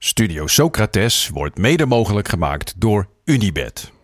Studio Socrates wordt mede mogelijk gemaakt door Unibed.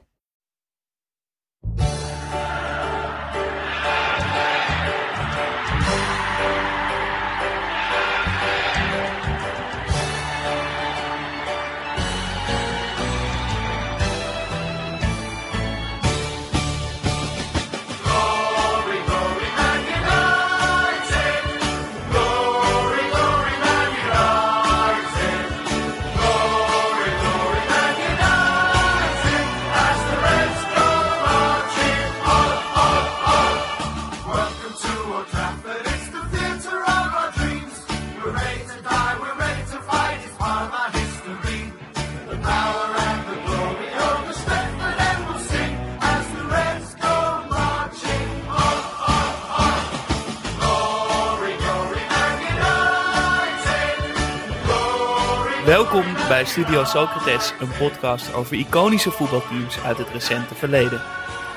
Bij Studio Socrates, een podcast over iconische voetbalteams uit het recente verleden.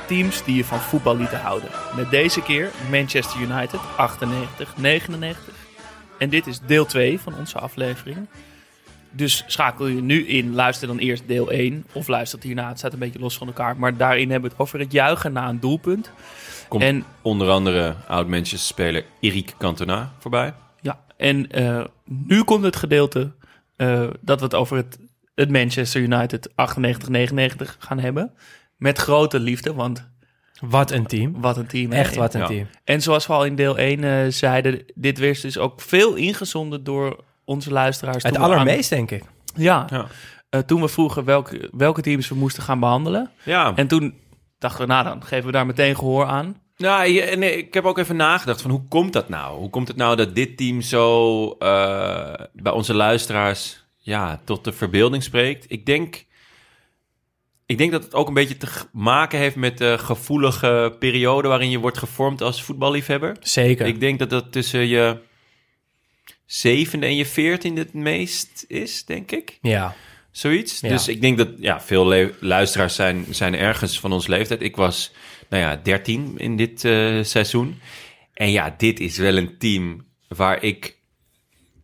Teams die je van voetbal lieten houden. Met deze keer Manchester United 98-99. En dit is deel 2 van onze aflevering. Dus schakel je nu in, luister dan eerst deel 1 of luister hierna. Het staat een beetje los van elkaar. Maar daarin hebben we het over het juichen na een doelpunt. Komt En onder andere oud-Manchester-speler Eric Cantona voorbij. Ja, en eh, nu komt het gedeelte eh, dat we het over het, het Manchester United 98-99 gaan hebben. Met grote liefde, want Wat een team. wat een team. hè? Echt wat een Ja. team. En zoals we al in deel 1 eh, zeiden, dit werd dus ook veel ingezonden door onze luisteraars. Het aan- allermeest, denk ik. ja, Ja. eh, toen we vroegen welke, welke teams we moesten gaan behandelen. Ja, En toen dachten we, nou dan geven we daar meteen gehoor aan. Nou, en ik heb ook even nagedacht van hoe komt dat nou? Hoe komt het nou dat dit team zo eh, bij onze luisteraars ja, tot de verbeelding spreekt? Ik denk, ik denk dat het ook een beetje te maken heeft met de gevoelige periode waarin je wordt gevormd als voetballiefhebber. Zeker. Ik denk dat dat tussen je zevende en je veertiende het meest is, denk ik. Ja. Zoiets. Ja. Dus ik denk dat ja, veel luisteraars zijn, zijn ergens van ons leeftijd. Ik was, nou ja, 13 in dit eh, seizoen. En ja, dit is wel een team waar ik,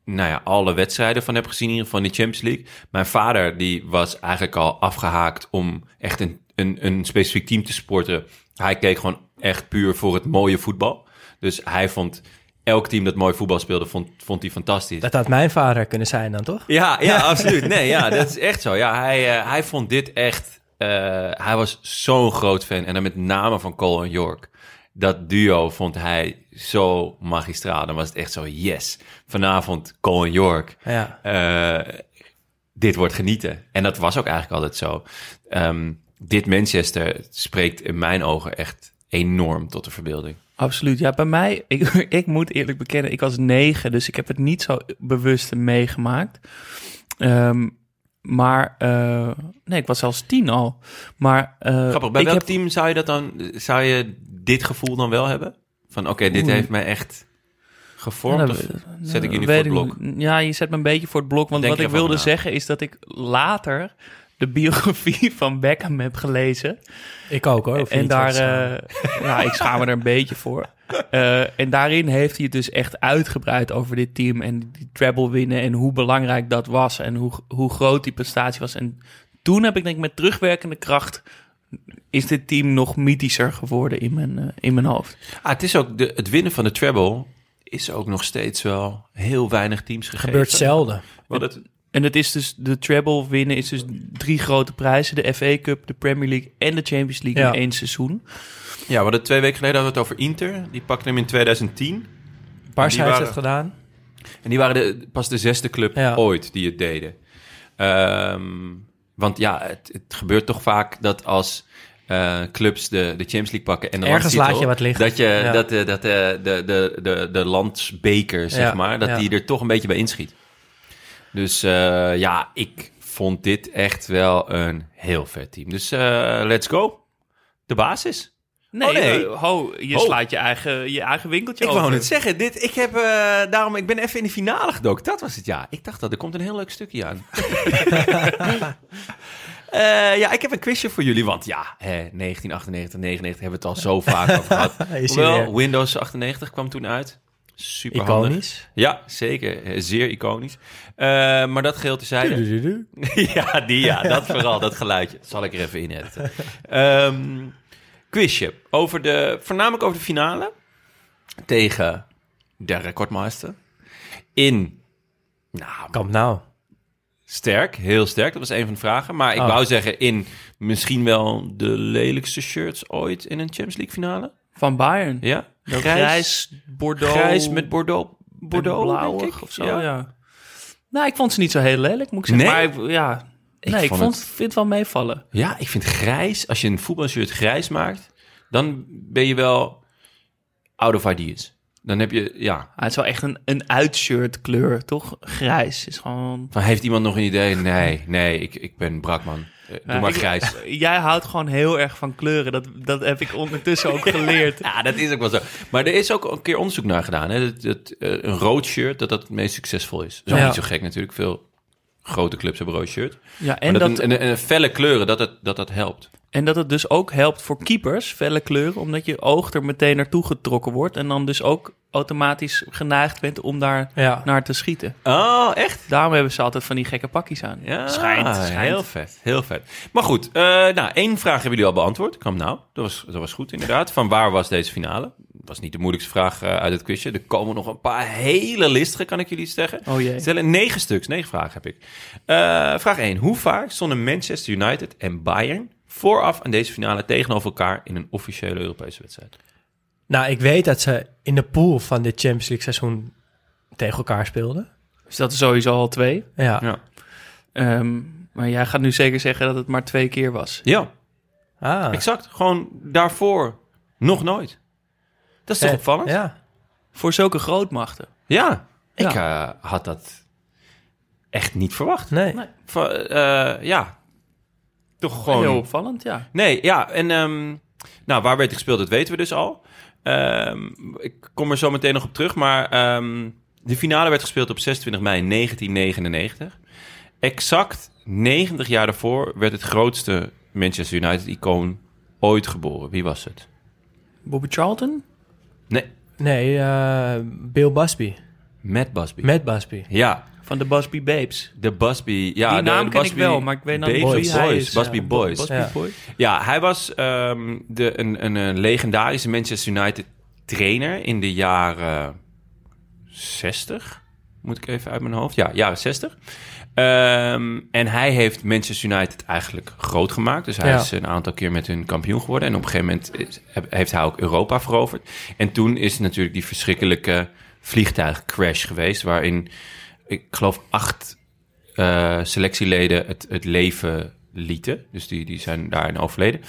nou ja, alle wedstrijden van heb gezien, in ieder geval in de Champions League. Mijn vader, die was eigenlijk al afgehaakt om echt een, een, een specifiek team te supporteren. Hij keek gewoon echt puur voor het mooie voetbal. Dus hij vond elk team dat mooi voetbal speelde, vond, vond hij fantastisch. Dat had mijn vader kunnen zijn dan, toch? Ja, ja, absoluut. Nee, ja, dat is echt zo. Ja, hij, eh, hij vond dit echt... eh, hij was zo'n groot fan. En dan met name van Cole en York. Dat duo vond hij zo magistraal. Dan was het echt zo, yes. Vanavond Cole en York. Ja. Eh, dit wordt genieten. En dat was ook eigenlijk altijd zo. Ehm, dit Manchester spreekt in mijn ogen echt enorm tot de verbeelding. Absoluut. Ja, bij mij, ik, ik moet eerlijk bekennen, ik was negen, dus ik heb het niet zo bewust meegemaakt. Ehm, maar, eh, nee, ik was zelfs tien al. Maar, eh, Grappig, bij ik welk heb, team zou je dat dan, zou je dit gevoel dan wel hebben? Van oké, dit Oeh. heeft mij echt gevormd. Nou, of dat- zet ik jullie voor het blok? Ja, je zet me een beetje voor het blok. Want Denk wat ik wilde na. zeggen is dat ik later de biografie van Beckham heb gelezen. Ik ook hoor. En daar, eh, ja, ik schaam me er een beetje voor. Eh, en daarin heeft hij het dus echt uitgebreid over dit team en die treble winnen en hoe belangrijk dat was en hoe, hoe groot die prestatie was. En toen heb ik denk ik met terugwerkende kracht is dit team nog mythischer geworden in mijn, eh, in mijn hoofd. Ah, het is ook de, het winnen van de treble is ook nog steeds wel heel weinig teams gegeven. Gebeurt zelden. Want het, En het is dus de treble winnen is dus drie grote prijzen: de FA Cup, de Premier League en de Champions League Ja. in één seizoen. Ja, we hadden twee weken geleden hadden we het over Inter. Die pakte hem in 2010. Barca heeft het gedaan. En die waren de, pas de zesde club Ja. ooit die het deden. Ehm, want ja, het, het gebeurt toch vaak dat als eh, clubs de, de Champions League pakken... en de Ergens laat je wat liggen. Dat, je, Ja. dat, eh, dat eh, de, de, de, de landsbeker, zeg Ja, maar, dat die er toch een beetje bij inschiet. Dus ja, ik vond dit echt wel een heel vet team. Dus let's go. De basis. Nee, Oh, nee. eh, ho, je slaat je eigen, je eigen winkeltje Ik over. wou het zeggen, dit, ik, heb, eh, daarom, ik ben even in de finale gedoken. Dat was het, ja. Ik dacht dat er komt een heel leuk stukje aan. Eh, ja, ik heb een quizje voor jullie, want ja, hè, 1998, 99 hebben we het al zo vaak over gehad. Hoewel. Windows 98 kwam toen uit. Super handig. Iconisch. Ja, zeker. Zeer iconisch. Eh, maar dat geheel tezijde. Ja, die, ja, dat vooral, dat geluidje. Dat zal ik er even in editen. Ehm, quizje. Over de, voornamelijk over de finale. Tegen de recordmaster. In, nou, Kamp nou. sterk. Heel sterk. Dat was een van de vragen. Maar ik Oh. wou zeggen in misschien wel de lelijkste shirts ooit in een Champions League finale. Van Bayern. Ja? Dat grijs, Bordeaux. Grijs met Bordeaux. Bordeaux, blauwig denk ik. of zo, ja. Nou, ik vond ze niet zo heel lelijk, moet ik zeggen. Nee? Maar ja, nee, ik vond het- vind het wel meevallen. Ja, ik vind grijs, als je een voetbalshirt grijs maakt, dan ben je wel out of ideas. Dan heb je, ja, Ah, het is wel echt een, een uitshirt kleur, toch? Grijs is gewoon... van heeft iemand nog een idee? Nee, nee, ik, ik ben brakman. Eh, Doe Ja, maar ik- grijs. Jij houdt gewoon heel erg van kleuren. Dat, dat heb ik ondertussen ook geleerd. Ja, dat is ook wel zo. Maar er is ook een keer onderzoek naar gedaan. Hè? Dat, dat, eh, een rood shirt, dat dat het meest succesvol is. Dat is ook Ja. niet zo gek natuurlijk. Veel grote clubs hebben rood shirt. Ja, En dat, dat, een, een, een felle kleuren, dat het, dat, dat helpt. en dat het dus ook helpt voor keepers, felle kleuren, omdat je oog er meteen naartoe getrokken wordt. En dan dus ook automatisch geneigd bent om daar Ja. naar te schieten. Oh, echt? Daarom hebben ze altijd van die gekke pakjes aan. Ja, schijnt, schijnt. Heel vet, heel vet. Maar goed, eh, nou, één vraag hebben jullie al beantwoord. Kam nou, dat was, dat was goed inderdaad. Van waar was deze finale? Dat was niet de moeilijkste vraag eh, uit het quizje. Er komen nog een paar hele listige, kan ik jullie zeggen. Oh jee. Stellen negen stuks, negen vragen heb ik. Eh, vraag 1. Hoe vaak stonden Manchester United en Bayern vooraf aan deze finale tegenover elkaar in een officiële Europese wedstrijd? Nou, ik weet dat ze in de pool van dit Champions League seizoen tegen elkaar speelden. Dus dat is sowieso al twee. Ja. Ja. Ehm, maar jij gaat nu zeker zeggen dat het maar twee keer was. Ja, Ah. exact. Gewoon daarvoor nog nooit. Dat is toch Eh, opvallend? Ja. Voor zulke grootmachten. Ja, ik eh, had dat echt niet verwacht. Nee. Nee. Va- eh, ja, toch gewoon... Heel opvallend, ja. Nee, ja, en ehm, nou, waar werd het gespeeld, dat weten we dus al. Ehm, ik kom er zo meteen nog op terug, maar ehm, de finale werd gespeeld op 26 mei 1999. Exact 90 jaar daarvoor werd het grootste Manchester United-icoon ooit geboren. Wie was het? Bobby Charlton? Nee, Nee, eh, Bill Busby. Matt Busby. Matt Busby. Ja, Van de Busby Babes. de Busby. Ja, Die de naam ken ik Busby wel, maar ik weet dan niet wie hij Boys, is. Busby Ja, Boys. Busby Ja. Boy. Ja, hij was ehm, de, een, een, een legendarische Manchester United trainer in de jaren 60. Moet ik even uit mijn hoofd? Ja, jaren 60. Ehm, en hij heeft Manchester United eigenlijk groot gemaakt. Dus hij Ja. is een aantal keer met hun kampioen geworden. En op een gegeven moment is- heeft hij ook Europa veroverd. En toen is natuurlijk die verschrikkelijke vliegtuigcrash geweest... waarin, ik geloof, acht eh, selectieleden het, het leven lieten. Dus die, die zijn daarin overleden.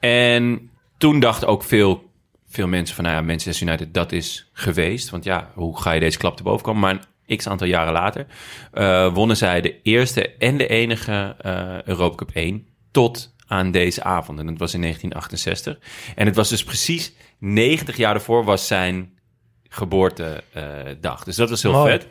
En toen dachten ook veel, veel mensen van... nou ja, Manchester United, dat is geweest. Want ja, hoe ga je deze klap te boven komen? Maar x aantal jaren later eh, wonnen zij de eerste en de enige eh Europa Cup 1... tot aan deze avond. En dat was in 1968. En het was dus precies 90 jaar daarvoor was zijn geboortedag. dus dat was heel Mooi. vet.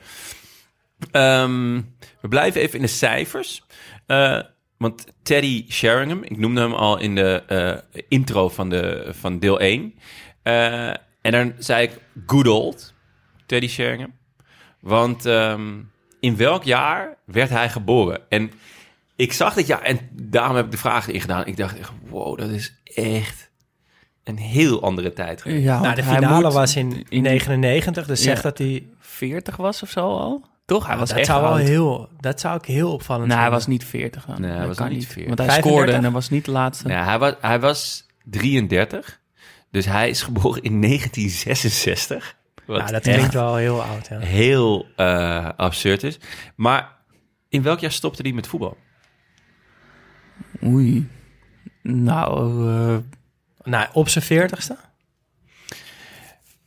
Ehm, we blijven even in de cijfers. Eh, want Teddy Sheringham, ik noemde hem al in de eh, intro van, de, van deel 1. Eh, en dan zei ik good old Teddy Sheringham. Want ehm, in welk jaar werd hij geboren? En ik zag dit jaar en daarom heb ik de vraag erin gedaan. Ik dacht echt, wow, dat is echt een heel andere tijd. geweest. Ja, Nou, de hij finale moet was in in 99, dus Ja. zegt dat hij... 40 was of zo al. Toch? Hij was dat, echt zou wel heel, dat zou ik heel opvallend Nee, hij vinden. was niet 40 dan. Nee, hij Dat was niet 40. Want hij 35? scoorde en hij was niet de laatste. Ja, hij, was, hij was 33. Dus hij is geboren in 1966. Wat Ja, dat echt klinkt wel heel oud, ja. heel eh, absurd is. Maar in welk jaar stopte hij met voetbal? Oei. Nou, eh, Nou, op zijn veertigste?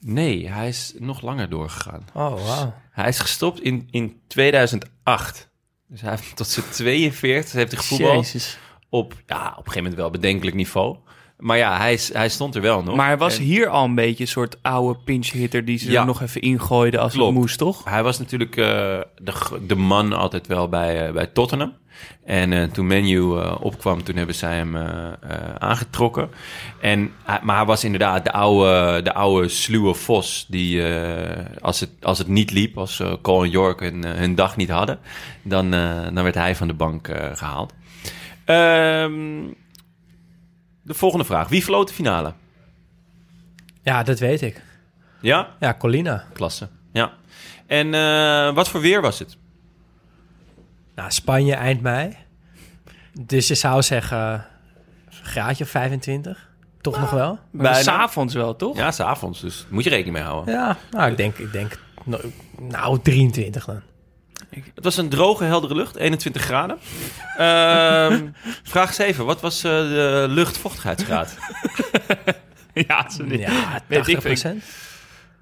Nee, hij is nog langer doorgegaan. Oh, wauw. Hij is gestopt in, in 2008. Dus hij heeft tot zijn 42 heeft hij gevoetbald jezus. op ja, op een gegeven moment wel bedenkelijk niveau. Maar ja, hij, hij stond er wel nog. Maar hij was En hier al een beetje een soort oude pinch hitter die ze Ja. er nog even ingooide als Klopt. het moest, toch? Hij was natuurlijk eh, de, de man altijd wel bij, eh, bij Tottenham. En eh, toen Menu opkwam, toen hebben zij hem aangetrokken. En, maar hij was inderdaad de oude, de oude sluwe vos. Die als, het, als het niet liep, als Cole en York hun, hun dag niet hadden... dan, dan werd hij van de bank eh, gehaald. Ehm, de volgende vraag. Wie floot de finale? Ja, dat weet ik. Ja? Ja, Colina. Klasse. Ja. En eh, wat voor weer was het? Nou, Spanje eind mei. Dus je zou zeggen, een graadje of 25. Toch nog wel? Maar s'avonds wel, toch? Ja, s'avonds. Dus moet je rekening mee houden. Ja, nou, ik denk, ik denk nou, nou 23 dan. Het was een droge, heldere lucht. 21 graden. Ehm, vraag 7. Wat was eh, de luchtvochtigheidsgraad? ja, dat is, Ja, Weet 80 ik, procent.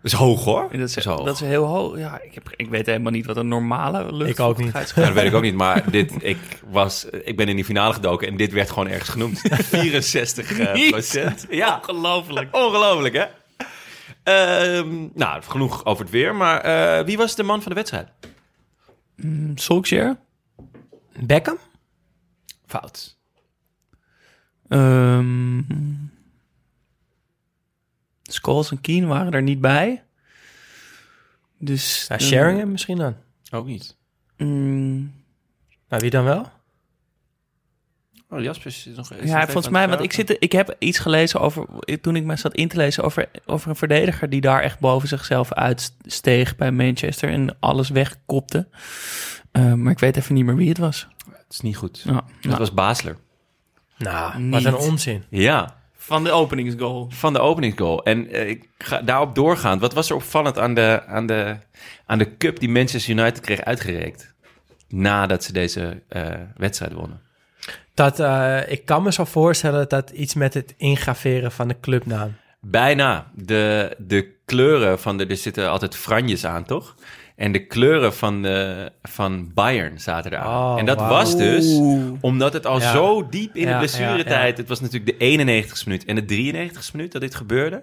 Dat is hoog hoor. dat is, hoog. dat is heel hoog. Ja, ik, heb, ik weet helemaal niet wat een normale lucht Ik ook niet. Ja, dat weet ik ook niet, maar dit, ik, was, ik ben in die finale gedoken en dit werd gewoon ergens genoemd. 64 eh, procent. Ja, Ongelooflijk. ongelooflijk hè? Ehm, nou, genoeg over het weer, maar eh, wie was de man van de wedstrijd? Solskjaer? Beckham? Fout. Ehm Scholes en Keen waren er niet bij. Dus... Ja, Sheringham misschien dan. Ook niet. Mm, Nou, wie dan wel? Oh, Jasper is nog is ja, volgens mij, want ik, zit, ik heb iets gelezen over, toen ik me zat in te lezen over, over een verdediger die daar echt boven zichzelf uitsteeg bij Manchester en alles wegkopte. Eh, maar ik weet even niet meer wie het was. Het is niet goed. Ja, Dat nou, was Basler. Nou, Niet. wat een onzin. Ja, van de openingsgoal. van de openingsgoal. En eh, ik ga daarop doorgaan. Wat was er opvallend aan de, aan, de, aan de cup die Manchester United kreeg uitgereikt? Nadat ze deze eh, wedstrijd wonnen. Dat, eh, ik kan me zo voorstellen dat iets met het ingraveren van de clubnaam. Bijna. De, de kleuren van de... Er zitten altijd franjes aan, toch? En de kleuren van, de, van Bayern zaten eraan. Oh, en dat was dus omdat het al Ja. zo diep in Ja, de blessuretijd... ja, Het was natuurlijk de 91ste minuut en de 93ste minuut dat dit gebeurde.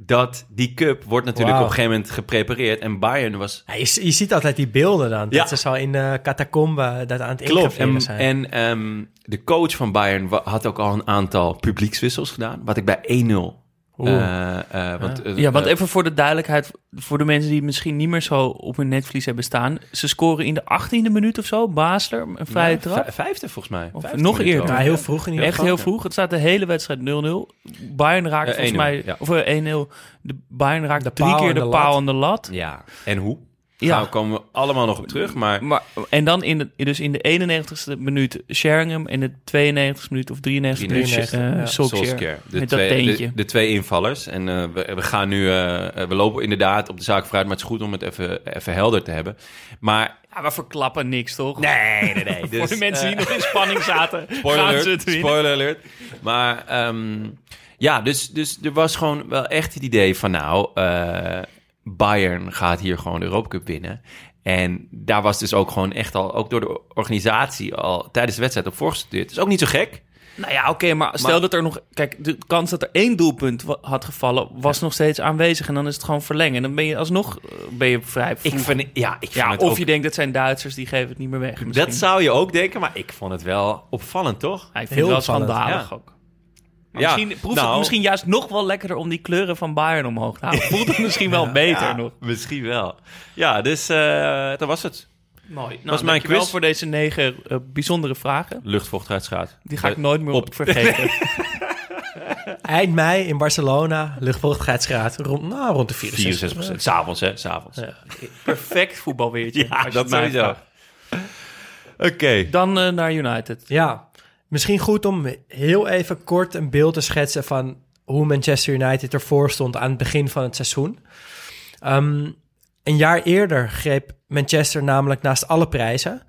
Dat die cup wordt natuurlijk op een gegeven moment geprepareerd. En Bayern was... Ja, je, je ziet altijd die beelden dan. Ja. Dat ze zo in de catacombe dat aan het ingraveren En, zijn. en ehm, de coach van Bayern had ook al een aantal publiekswissels gedaan. Wat ik bij 1-0... Eh, eh, want, Ja, want eh, even voor de duidelijkheid, voor de mensen die misschien niet meer zo op hun netvlies hebben staan. Ze scoren in de 18e minuut of zo, Basler, een vrije ja, trap. vij- Vijfde volgens mij. Of Vijfde nog eerder. ja, heel vroeg in ieder Echt heel vroeg. Het staat de hele wedstrijd 0-0. Bayern raakt volgens 1-0, mij, ja. of eh, 1-0. De Bayern raakt De drie keer de, de paal en de lat. Ja, en hoe? Ja. Komen we allemaal nog op terug, maar... Maar, en dan in de, dus in de 91ste minuut Sheringham en de 92ste minuut of 93ste minuut 93, eh ja. Solskjaer. Solskjaer. De, Met dat twee, teentje. de, de twee invallers. En eh, we, we gaan nu... eh, we lopen inderdaad op de zaak vooruit, maar het is goed om het even, even helder te hebben. Maar... Ja, we verklappen niks, toch? Nee, nee, nee. voor de mensen die nog in spanning zaten, Spoiler gaan alert, spoiler alert. Maar ehm, ja, dus, dus er was gewoon wel echt het idee van... nou, Bayern gaat hier gewoon de Europa Cup winnen. En daar was dus ook gewoon echt al... ook door de organisatie al tijdens de wedstrijd op voorgestudeerd. is ook niet zo gek. Nou ja, oké, maar stel Maar- dat er nog... Kijk, de kans dat er één doelpunt had gevallen... was nog steeds aanwezig en dan is het gewoon verlengen. En dan ben je alsnog eh, ben je vrij Ik vind, ja, ik Ja, het of ook- je denkt dat zijn Duitsers, die geven het niet meer weg. misschien. Dat zou je ook denken, maar ik vond het wel opvallend, toch? Ja, ik vind Heel het wel opvallend, schandalig ja. ook. Maar Ja, misschien proeft nou- het misschien juist nog wel lekkerder om die kleuren van Bayern omhoog te houden. Voelt het misschien wel beter Ja, nog. Misschien wel. Ja, dus eh dat was het. Mooi. Nou, was mijn dankjewel quiz. voor deze negen eh, bijzondere vragen. Luchtvochtigheidsgraad. Die ga ik nooit meer op. vergeten. Eind mei in Barcelona, luchtvochtigheidsgraad rond, nou, rond de 64. 64 procent. S'avonds, hè? S'avonds. Ja. Perfect voetbalweertje. Ja, als je dat sowieso. Oké. Dan eh, naar United. Ja, misschien goed om heel even kort een beeld te schetsen van hoe Manchester United ervoor stond aan het begin van het seizoen. Ehm, een jaar eerder greep Manchester namelijk naast alle prijzen.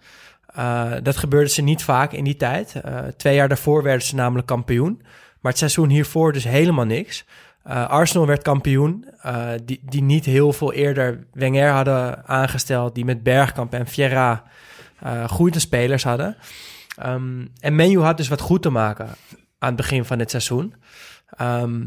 Eh, dat gebeurde ze niet vaak in die tijd. Eh, twee jaar daarvoor werden ze namelijk kampioen. Maar het seizoen hiervoor dus helemaal niks. Eh, Arsenal werd kampioen, die, die niet heel veel eerder Wenger hadden aangesteld, die met Bergkamp en Vieira eh goede spelers hadden. Ehm, en Menu had dus wat goed te maken. aan het begin van het seizoen. Ehm,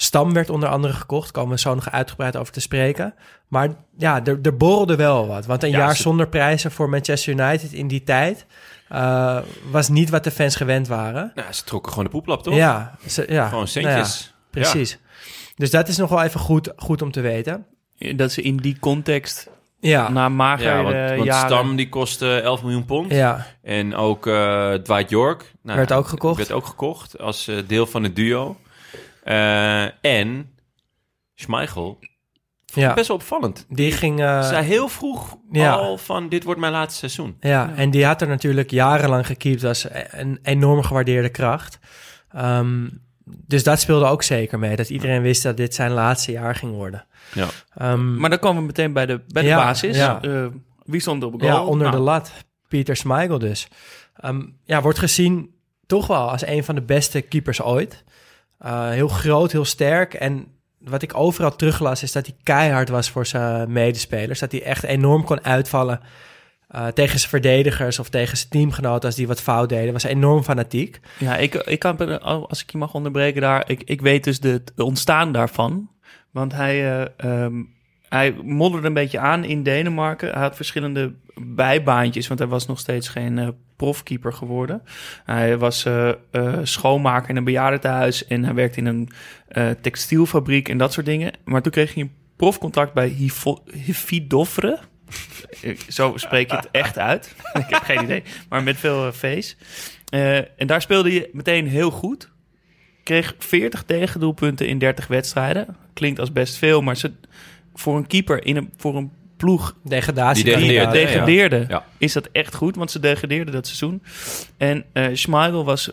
Stam werd onder andere gekocht, komen we zo nog uitgebreid over te spreken. Maar ja, er, er borrelde wel wat. Want een Ja, jaar ze- zonder prijzen voor Manchester United in die tijd... eh, was niet wat de fans gewend waren. Nou, ze trokken gewoon de poeplap, toch? Ja, ze, ja, Gewoon nou ja, centjes. precies. Dus dat is nog wel even goed, goed om te weten. Dat ze in die context, Ja, na mager Ja, want, want jaren... Stam die kostte 11 miljoen pond. ja, En ook eh, Dwight York. Nou, Werd ook gekocht. Werd ook gekocht als eh, deel van het duo. Eh, en Schmeichel. ja. Best wel opvallend. Die ging... eh, Ze zei heel vroeg ja. al van dit wordt mijn laatste seizoen. Ja, en die had er natuurlijk jarenlang gekiept als een enorm gewaardeerde kracht. Ehm, dus dat speelde ook zeker mee. Dat iedereen wist dat dit zijn laatste jaar ging worden. Ja. Ehm, Maar dan komen we meteen bij de, bij de Ja, basis. ja. Eh, wie stond op goal? ja, onder Nou, de lat. Pieter Schmeichel dus. Ehm, ja, wordt gezien toch wel als een van de beste keepers ooit. Eh, heel groot, heel sterk. En wat ik overal teruglas is dat hij keihard was voor zijn medespelers. Dat hij echt enorm kon uitvallen eh, tegen zijn verdedigers of tegen zijn teamgenoten als die wat fout deden. Was enorm fanatiek. Ja, ik, ik kan, als ik je mag onderbreken daar, ik, ik weet dus de, ontstaan daarvan. Want hij, ehm, hij modderde een beetje aan in Denemarken. Hij had verschillende bijbaantjes, want hij was nog steeds geen eh, profkeeper geworden. Hij was schoonmaker in een bejaardentehuis en hij werkte in een textielfabriek en dat soort dingen. Maar toen kreeg hij een profcontract bij. Ik- Zo spreek je het echt uit. ik heb geen idee, maar met veel eh, V's. Eh, en daar speelde je meteen heel goed. Kreeg 40 tegendoelpunten in 30 wedstrijden. Klinkt als best veel, maar ze, voor een keeper in een, voor een ploeg Degradatie. Die die degradeerde, hè? degradeerde, Ja. is dat echt goed. Want ze degradeerden dat seizoen. En eh Schmeichel was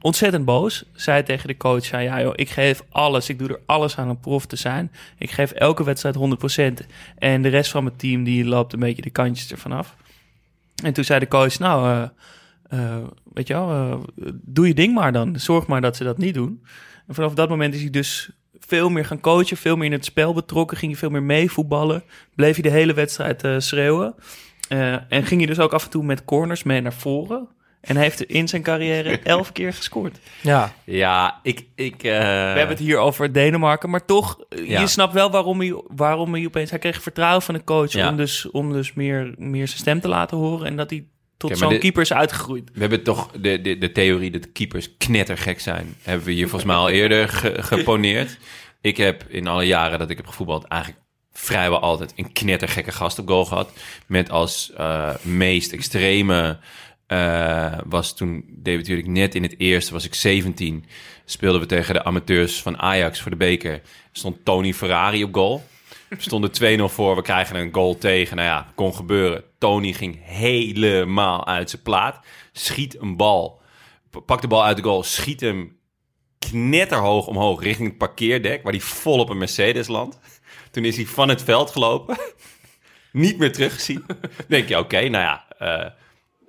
ontzettend boos. Zei tegen de coach, ja joh, ik geef alles. Ik doe er alles aan om prof te zijn. Ik geef elke wedstrijd 100%. En de rest van mijn team die loopt een beetje de kantjes ervan af. En toen zei de coach, nou, eh, eh, weet je wel, eh, doe je ding maar dan. Zorg maar dat ze dat niet doen. En vanaf dat moment is hij dus veel meer gaan coachen, veel meer in het spel betrokken, ging hij veel meer mee voetballen, bleef hij de hele wedstrijd schreeuwen. En ging hij dus ook af en toe met corners mee naar voren. En hij heeft in zijn carrière elf keer gescoord. Ja, Ja, ik... ik eh, We hebben het hier over Denemarken, maar toch, eh, Ja. je snapt wel waarom hij, waarom hij opeens... Hij kreeg vertrouwen van de coach Ja. om dus, om dus meer, meer zijn stem te laten horen. En dat hij tot zo'n dit- keeper is uitgegroeid. We hebben toch de, de, de theorie dat keepers knettergek zijn. Hebben we hier volgens mij al eerder ge- geponeerd. Ik heb in alle jaren dat ik heb gevoetbald eigenlijk vrijwel altijd een knettergekke gast op goal gehad. Met als eh, meest extreme eh, was toen debuteerde ik net in het eerste, was ik 17. Speelden we tegen de amateurs van Ajax voor de beker. Stond Tony Ferrari op goal. We stonden 2-0 voor, we krijgen een goal tegen. Nou ja, kon gebeuren. Tony ging helemaal uit zijn plaat. Schiet een bal. p- Pakt de bal uit de goal. Schiet hem knetterhoog omhoog richting het parkeerdek. Waar hij vol op een Mercedes landt. Toen is hij van het veld gelopen. Niet meer teruggezien. Denk je, oké, nou ja... eh,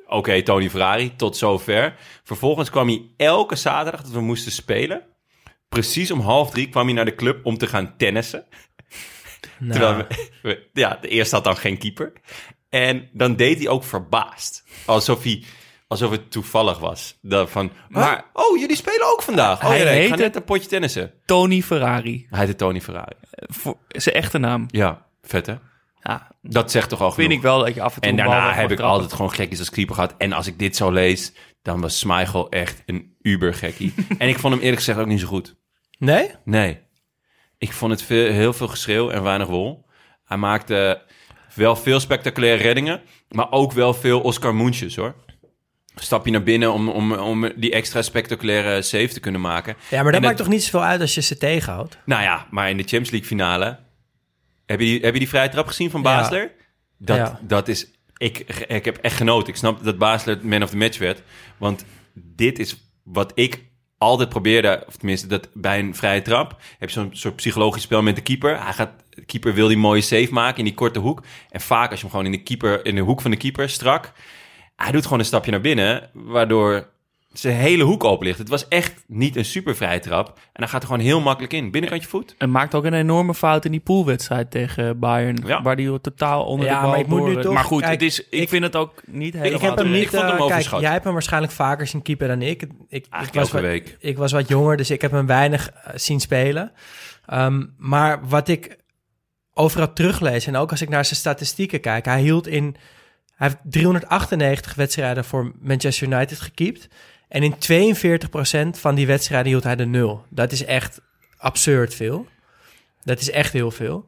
Oké, Tony Ferrari, tot zover. Vervolgens kwam hij elke zaterdag dat we moesten spelen. Precies om half drie kwam hij naar de club om te gaan tennissen. nou, Terwijl we, we- ja, de eerste had dan geen keeper. En dan deed hij ook verbaasd. Alsof, hij, alsof het toevallig was. Dat van, maar, oh, jullie spelen ook vandaag. Oh, Hij ja, heette- net een potje tennissen. Tony Ferrari. Hij heette Tony Ferrari. Voor zijn echte naam. Ja, vet hè? Ja, Dat zegt toch al vind genoeg. ik wel dat je af en toe En daarna heb ik trappen. altijd gewoon gekkies als keeper gehad. En als ik dit zo lees, dan was Schmeichel echt een ubergekkie. en ik vond hem eerlijk gezegd ook niet zo goed. nee? Nee. Ik vond het veel, heel veel geschreeuw en weinig wol. Hij maakte wel veel spectaculaire reddingen, maar ook wel veel Oscar Moensjes hoor. Stap je naar binnen om, om, om die extra spectaculaire save te kunnen maken. Ja, maar dat En maakt het- toch niet zoveel uit als je ze tegenhoudt? Nou ja, maar in de Champions League finale... Heb je die, heb je die vrije trap gezien van Ja. Basler? Dat, Ja. dat is... Ik, ik heb echt genoten. Ik snap dat Basler man of the match werd. Want dit is wat ik altijd probeerde... Of tenminste, dat bij een vrije trap... heb je zo'n soort psychologisch spel met de keeper. Hij gaat, de keeper wil die mooie save maken in die korte hoek. En vaak als je hem gewoon in de, keeper, in de hoek van de keeper strak... Hij doet gewoon een stapje naar binnen, waardoor zijn hele hoek open ligt. Het was echt niet een super vrije trap. En dan gaat er gewoon heel makkelijk in. Binnenkantje voet. En maakt ook een enorme fout in die poolwedstrijd tegen Bayern. Ja. Waar die totaal onder Ja, de bal maar ik moet nu door- toch- Maar goed, kijk, het is, ik, ik- vind het ook niet helemaal... Ik heb hem niet... vond hem eh, kijk, jij hebt hem waarschijnlijk vaker zien keeper dan ik. Ik, ik, Eigenlijk was elke wat, week. ik was wat jonger, dus ik heb hem weinig eh, zien spelen. Ehm, maar wat ik overal teruglees, en ook als ik naar zijn statistieken kijk, hij hield in... Hij heeft 398 wedstrijden voor Manchester United gekiept. En in 42% van die wedstrijden hield hij de nul. Dat is echt absurd veel. Dat is echt heel veel.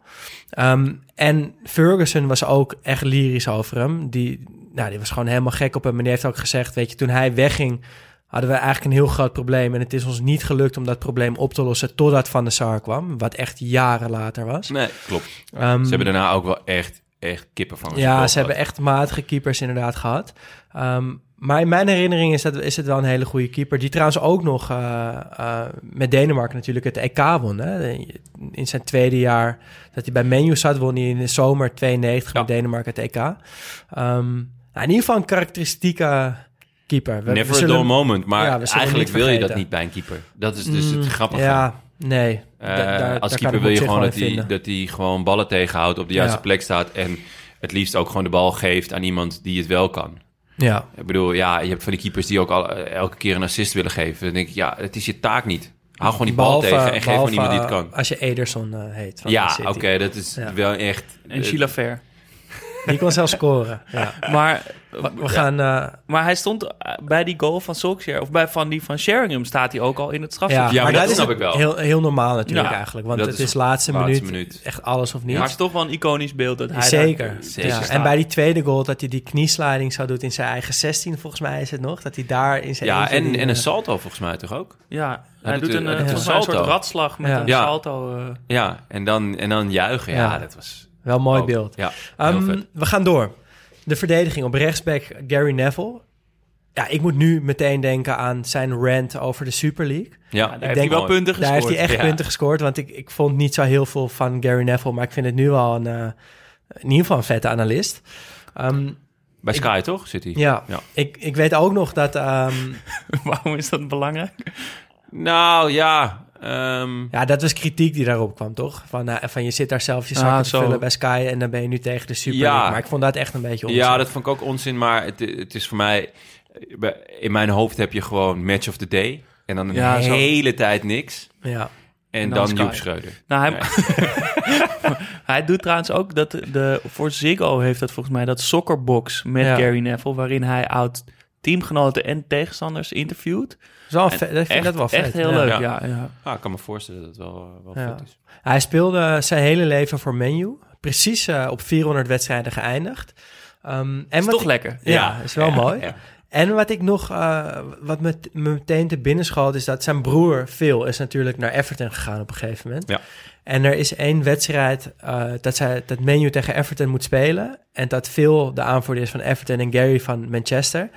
Ehm, en Ferguson was ook echt lyrisch over hem. Die, nou, die was gewoon helemaal gek op hem. En die heeft ook gezegd, weet je, toen hij wegging... hadden we eigenlijk een heel groot probleem. En het is ons niet gelukt om dat probleem op te lossen... totdat Van der Sar kwam. Wat echt jaren later was. Nee, klopt. Ehm, Ze hebben daarna ook wel echt, echt kippen van ja, ze hebben echt matige keepers inderdaad gehad. Ehm, maar in mijn herinnering is, dat, is het wel een hele goede keeper. Die trouwens ook nog eh, eh, met Denemarken natuurlijk het EK won. Hè? In zijn tweede jaar dat hij bij Menu zat, won hij in de zomer 92 Ja. met Denemarken het EK. Ehm, nou, in ieder geval een karakteristieke keeper. We- Never we a dull moment. Maar Ja, eigenlijk wil je dat niet bij een keeper. Dat is dus het Mm, grappige. Ja, nee. Eh, Da- als keeper wil je gewoon dat hij, dat hij gewoon ballen tegenhoudt, op de juiste Ja. plek staat en het liefst ook gewoon de bal geeft aan iemand die het wel kan. Ja, Ik bedoel, ja, je hebt van die keepers die ook al, eh, elke keer een assist willen geven. Dan denk ik, ja, het is je taak niet. Hou gewoon die bal Behalve- tegen en geef gewoon iemand die het kan. Als je Ederson eh, heet. van Ja, oké, dat is Ja. wel echt... En Sheila Fair. Die kon zelfs scoren. Ja. Maar, We, we gaan... eh, maar hij stond eh, bij die goal van Solskjaer... of bij van die van Sheringham staat hij ook al in het strafschop. Ja, maar dat is snap ik wel. Heel, heel normaal natuurlijk Ja, eigenlijk. Want het is is laatste, laatste minuut, minuut. echt alles of Maar het is niets. toch wel een iconisch beeld dat hij Zeker. daar Zeker. Ja. staat. En bij die tweede goal dat hij die kniesliding zou doen in zijn eigen 16, volgens mij is het nog. Dat hij daar in zijn Ja, en, die, en een eh, salto volgens mij toch ook? Ja, hij, Hij doet een, een- soort salto. ratslag met Ja. een salto. Ja, en dan, en dan juichen. Ja, Ja. dat was... Wel een mooi ook- beeld. Ja, Ehm, we gaan door. De verdediging op rechtsback Gary Neville. Ja, ik moet nu meteen denken aan zijn rant over de Super League. Ja, daar ik heeft denk hij wel punten Daar gescoord. heeft hij echt Ja. punten gescoord. Want ik, ik vond niet zo heel veel van Gary Neville. Maar ik vind het nu al een, eh, in ieder geval een vette analist. Ehm, Bij Sky toch zit hij? ja, Ja. Ik, ik weet ook nog dat... ehm, Waarom is dat belangrijk? Nou ja, ehm, ja, dat was kritiek die daarop kwam, toch? Van, eh, van je zit daar zelf je zakken Ah, te zo. vullen bij Sky... en dan ben je nu tegen de Super Ja. Maar ik vond dat echt een beetje onzin. ja, dat vond ik ook onzin. Maar het, het is voor mij... In mijn hoofd heb je gewoon match of the day. En dan een Ja, zo. hele tijd niks. Ja. En, En dan dan. Joep Schreuder. Nou, hij, hij doet trouwens ook dat de, voor Ziggo heeft dat volgens mij dat soccerbox met Ja. Gary Neville, waarin hij oud teamgenoten en tegenstanders interviewt. Zo, En vet, ik vind echt, dat wel vet. echt heel ja. leuk, Ja. ja. ja. Ah, ik kan me voorstellen dat het wel, eh, wel Ja. vet is. Hij speelde zijn hele leven voor Menu. Precies eh, op 400 wedstrijden geëindigd. Ehm, en Is wat toch ik- lekker. Ja, is wel Ja, mooi. ja. En wat ik nog, eh, wat me, me meteen te binnen schoot, is dat zijn broer Phil is natuurlijk naar Everton gegaan op een gegeven moment. Ja. En er is één wedstrijd eh, dat, zij, dat Menu tegen Everton moet spelen. En dat Phil de aanvoerder is van Everton en Gary van Manchester.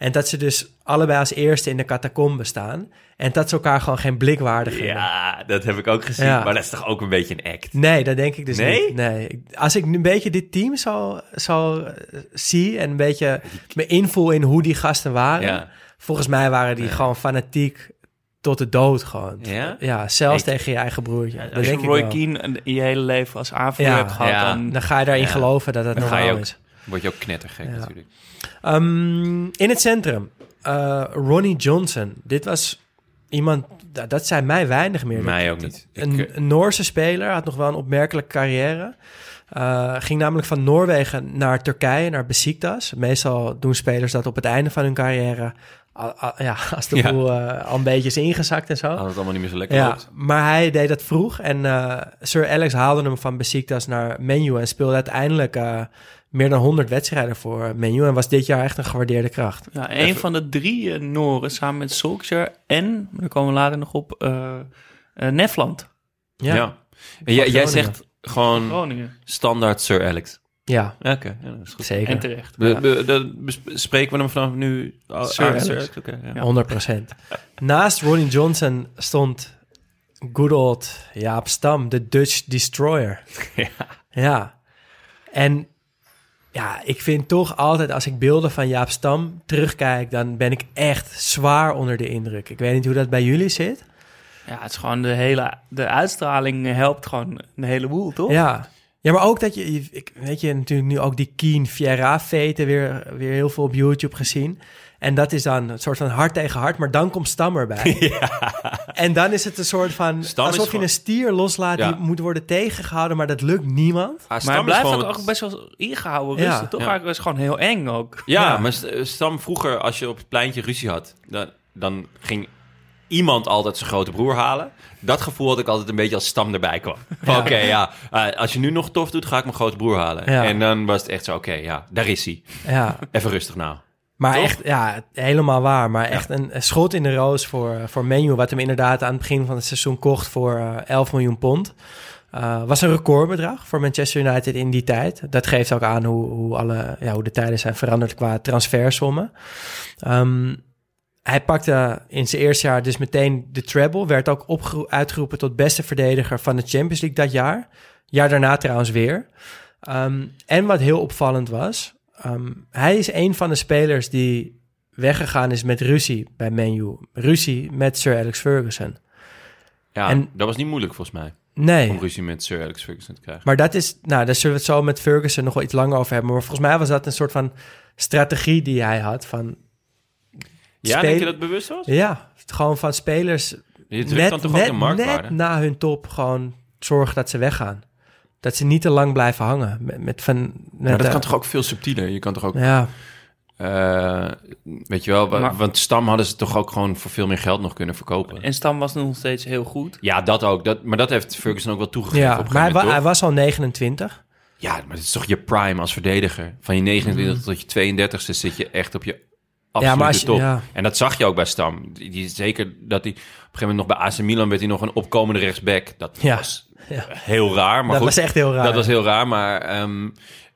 En dat ze dus allebei als eerste in de catacombe staan. En dat ze elkaar gewoon geen blik waardig vinden. Ja, dat heb ik ook gezien. Ja. Maar dat is toch ook een beetje een act? Nee, dat denk ik dus Nee? niet. Nee. Als ik nu een beetje dit team zo, zo eh, zie en een beetje me invoel in hoe die gasten waren. Ja. Volgens mij waren die Ja. gewoon fanatiek tot de dood gewoon. Ja? zelfs Ik- tegen je eigen broertje. dat Als je denk ik Roy. Keane je hele leven als aanvoerder Ja. hebt gehad, Ja. dan... Dan ga je daarin Ja. geloven dat het normaal is. Word je ook knettergek Ja. natuurlijk. Ehm, in het centrum, eh, Ronnie Johnson. Dit was iemand, da- dat zijn mij weinig meer. Mij ook niet. Een, eh, een Noorse speler, had nog wel een opmerkelijke carrière. Eh, ging namelijk van Noorwegen naar Turkije, naar Besiktas. Meestal doen spelers dat op het einde van hun carrière... al- al- ja, als de Ja. boel al een beetje is ingezakt en zo. Als het allemaal niet meer zo lekker Ja, loopt. maar hij deed dat vroeg. En Sir Alex haalde hem van Besiktas naar Menu... en speelde uiteindelijk meer dan 100 wedstrijden voor Menu... en was dit jaar echt een gewaardeerde kracht. Ja, een van de drie eh, Noren samen met Solskjaer en, daar komen we later nog op, eh eh, Nefland, Ja. Ja, En jij, zegt gewoon Groningen. standaard Sir Alex. ja Oké, ja, dat is goed. zeker. En terecht. Be, be- de- bespreken we hem vanaf nu? Sir Alex. Oké, ja. Ja. 100%. Naast Ronnie Johnson stond good old Jaap Stam, de Dutch Destroyer. Ja. Ja. En ja, ik vind toch altijd als ik beelden van Jaap Stam terugkijk, dan ben ik echt zwaar onder de indruk. Ik weet niet hoe dat bij jullie zit. Ja, het is gewoon de hele... De uitstraling helpt gewoon een heleboel, toch? Ja. Ja, maar ook dat je, ik weet je natuurlijk nu ook die Keen Fiera veten weer, weer heel veel op YouTube gezien. En dat is dan een soort van hart tegen hart, maar dan komt Stam erbij. En dan is het een soort van, Stam is alsof je gewoon- een stier loslaat Ja. die moet worden tegengehouden, maar dat lukt niemand. Ah, Maar hij is blijft gewoon ook, ook best wel ingehouden Ja. rustig, toch? Ja. Eigenlijk was het gewoon heel eng ook. Ja, Ja. maar St- Stam vroeger, als je op het pleintje ruzie had, dan, dan ging iemand altijd zijn grote broer halen. Dat gevoel had ik altijd een beetje als Stam erbij kwam. Ja. Oké, ja, eh, als je nu nog tof doet, ga ik mijn grote broer halen. Ja. En dan was het echt zo, oké, ja, daar is hij. Ja, Even rustig nou. Maar Toch? echt, ja, helemaal waar. Maar echt een, een schot in de roos voor, voor Menu, wat hem inderdaad aan het begin van het seizoen kocht voor eh, 11 miljoen pond. Eh, was een recordbedrag voor Manchester United in die tijd. Dat geeft ook aan hoe, hoe, alle, ja, hoe de tijden zijn veranderd qua transfersommen. Ehm, hij pakte in zijn eerste jaar dus meteen de treble. Werd ook uitgeroepen tot beste verdediger van de Champions League dat jaar. Jaar daarna trouwens weer. Ehm, en wat heel opvallend was... ehm, hij is een van de spelers die weggegaan is met ruzie bij Menu. Ruzie met Sir Alex Ferguson. Ja, En- dat was niet moeilijk volgens mij, Nee, om ruzie met Sir Alex Ferguson te krijgen. maar dat is... Nou, daar zullen we het zo met Ferguson nog wel iets langer over hebben. Maar volgens mij was dat een soort van strategie die hij had. Van, ja, spelen- denk je dat bewust was? ja, gewoon van spelers Je drukt dan toch ook de marktwaarde? net na hun top gewoon zorgen dat ze weggaan. Dat ze niet te lang blijven hangen. Met, met van, met, maar dat kan toch ook veel subtieler? Je kan toch ook, Ja, eh, weet je wel, Maar- want Stam hadden ze toch ook gewoon voor veel meer geld nog kunnen verkopen. En Stam was nog steeds heel goed. Ja, dat ook. Dat, maar dat heeft Ferguson ook wel toegegeven ja op maar hij, wa- hij was al 29. toch? Ja, maar het is toch je prime als verdediger. Van je 29 tot je 32ste zit je echt op je absolute Ja, maar als je- top. ja. En dat zag je ook bij Stam. Die, die, zeker dat hij... Op een gegeven moment nog bij AC Milan werd hij nog een opkomende rechtsback. Dat Ja. was Ja. heel raar. Maar dat goed, was echt heel raar. Dat was heel raar, maar ehm,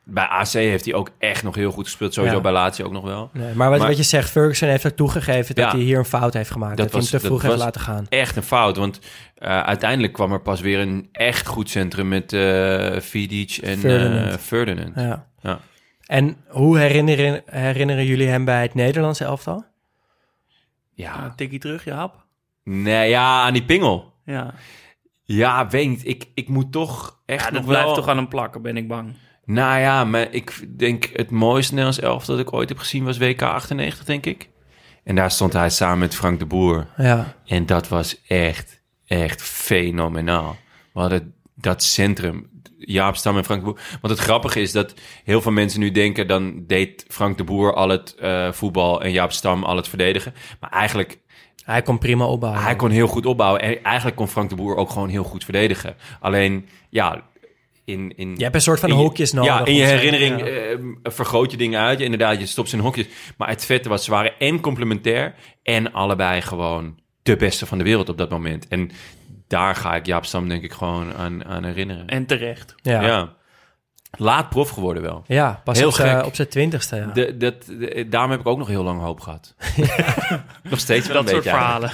bij AC heeft hij ook echt nog heel goed gespeeld. Sowieso Ja. bij Lazio ook nog wel. Nee, maar wat, Maar- wat je zegt, Ferguson heeft ook toegegeven dat Ja. hij hier een fout heeft gemaakt. Dat, Dat hij hem te vroeg heeft laten gaan. Echt een fout, want eh, uiteindelijk kwam er pas weer een echt goed centrum met eh Vidic en Ferdinand. eh, Ferdinand. Ja. Ja. En hoe herinneren, herinneren jullie hem bij het Nederlandse elftal? Ja. Ja. Tikkie terug, Jaap. Nee, ja, aan die pingel. Ja, Ja, weet niet. Ik, ik moet toch echt ja nog dat blijft wel... toch aan hem plakken, ben ik bang. Nou ja, maar ik denk het mooiste Nederlands elftal dat ik ooit heb gezien was WK 98, denk ik. En daar stond hij samen met Frank de Boer. Ja, En dat was echt, echt fenomenaal. We hadden dat centrum, Jaap Stam en Frank de Boer. Want het grappige is dat heel veel mensen nu denken... dan deed Frank de Boer al het eh, voetbal en Jaap Stam al het verdedigen. Maar eigenlijk, hij kon prima opbouwen. hij kon heel goed opbouwen. En eigenlijk kon Frank de Boer ook gewoon heel goed verdedigen. Alleen, ja... In, in, Je hebt een soort van hokjes nodig. Ja, in je herinnering ja. eh, vergroot je dingen uit. Inderdaad, je stopt ze in hokjes. Maar het vette was, ze waren en complementair... en allebei gewoon de beste van de wereld op dat moment. En daar ga ik Jaap Stam denk ik gewoon aan, aan herinneren. En terecht. Ja. ja. Ja. Laat prof geworden wel. pas Heel op op zijn twintigste. Ja. De, dat, de- daarom heb ik ook nog heel lang hoop gehad. nog steeds wel Dat een soort beetje verhalen.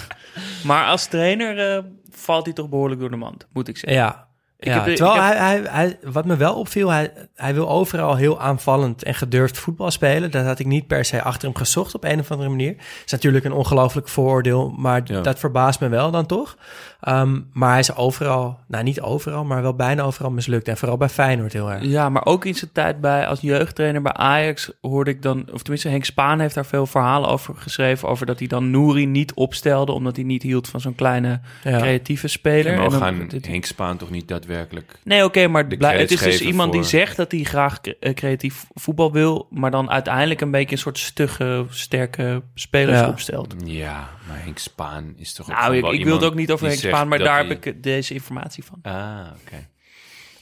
Maar als trainer eh, valt hij toch behoorlijk door de mand, moet ik zeggen. ja. Ja, heb terwijl ik heb- hij, hij, hij, wat me wel opviel, hij, hij wil overal heel aanvallend en gedurfd voetbal spelen. Dat had ik niet per se achter hem gezocht op een of andere manier. is natuurlijk een ongelooflijk vooroordeel, maar Ja. dat verbaast me wel dan toch. Ehm, maar hij is overal, nou niet overal, maar wel bijna overal mislukt. En vooral bij Feyenoord heel erg. Ja, maar ook in zijn tijd bij, als jeugdtrainer bij Ajax hoorde ik dan... of tenminste Henk Spaan heeft daar veel verhalen over geschreven... over dat hij dan Nouri niet opstelde... omdat hij niet hield van zo'n kleine Ja. creatieve speler. En En we dan- gaan dit- Henk Spaan toch niet daadwerkelijk... Nee, oké, maar de blij- het is dus iemand die zegt dat hij graag eh, creatief voetbal wil... maar dan uiteindelijk een beetje een soort stugge, sterke spelers Ja. opstelt. Ja, maar Henk Spaan is toch ook Nou, ik, ik wil het ook niet over Henk Spaan... maar daar hij- heb ik eh, deze informatie van. Ah, oké.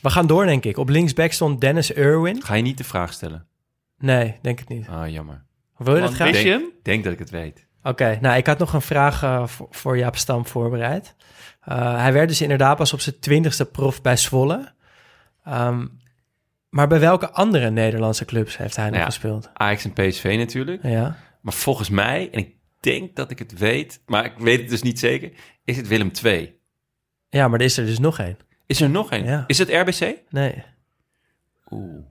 We gaan door, denk ik. Op linksback stond Dennis Irwin. Ga je niet de vraag stellen? Nee, denk het niet. Ah, jammer. Wil je dat graag? wist je Denk, hem? denk dat ik het weet. Oké, nou, ik had nog een vraag eh, voor, voor Jaap Stam voorbereid. Eh, hij werd dus inderdaad pas op zijn twintigste prof bij Zwolle. Ehm, maar bij welke andere Nederlandse clubs heeft hij nog Ja. gespeeld? Ajax en PSV natuurlijk. Ja. Maar volgens mij, en ik denk dat ik het weet, maar ik weet het dus niet zeker, is het Willem II. ja, maar er is er dus nog één. Is er nog een? Ja. Is het RBC? Nee. Oeh.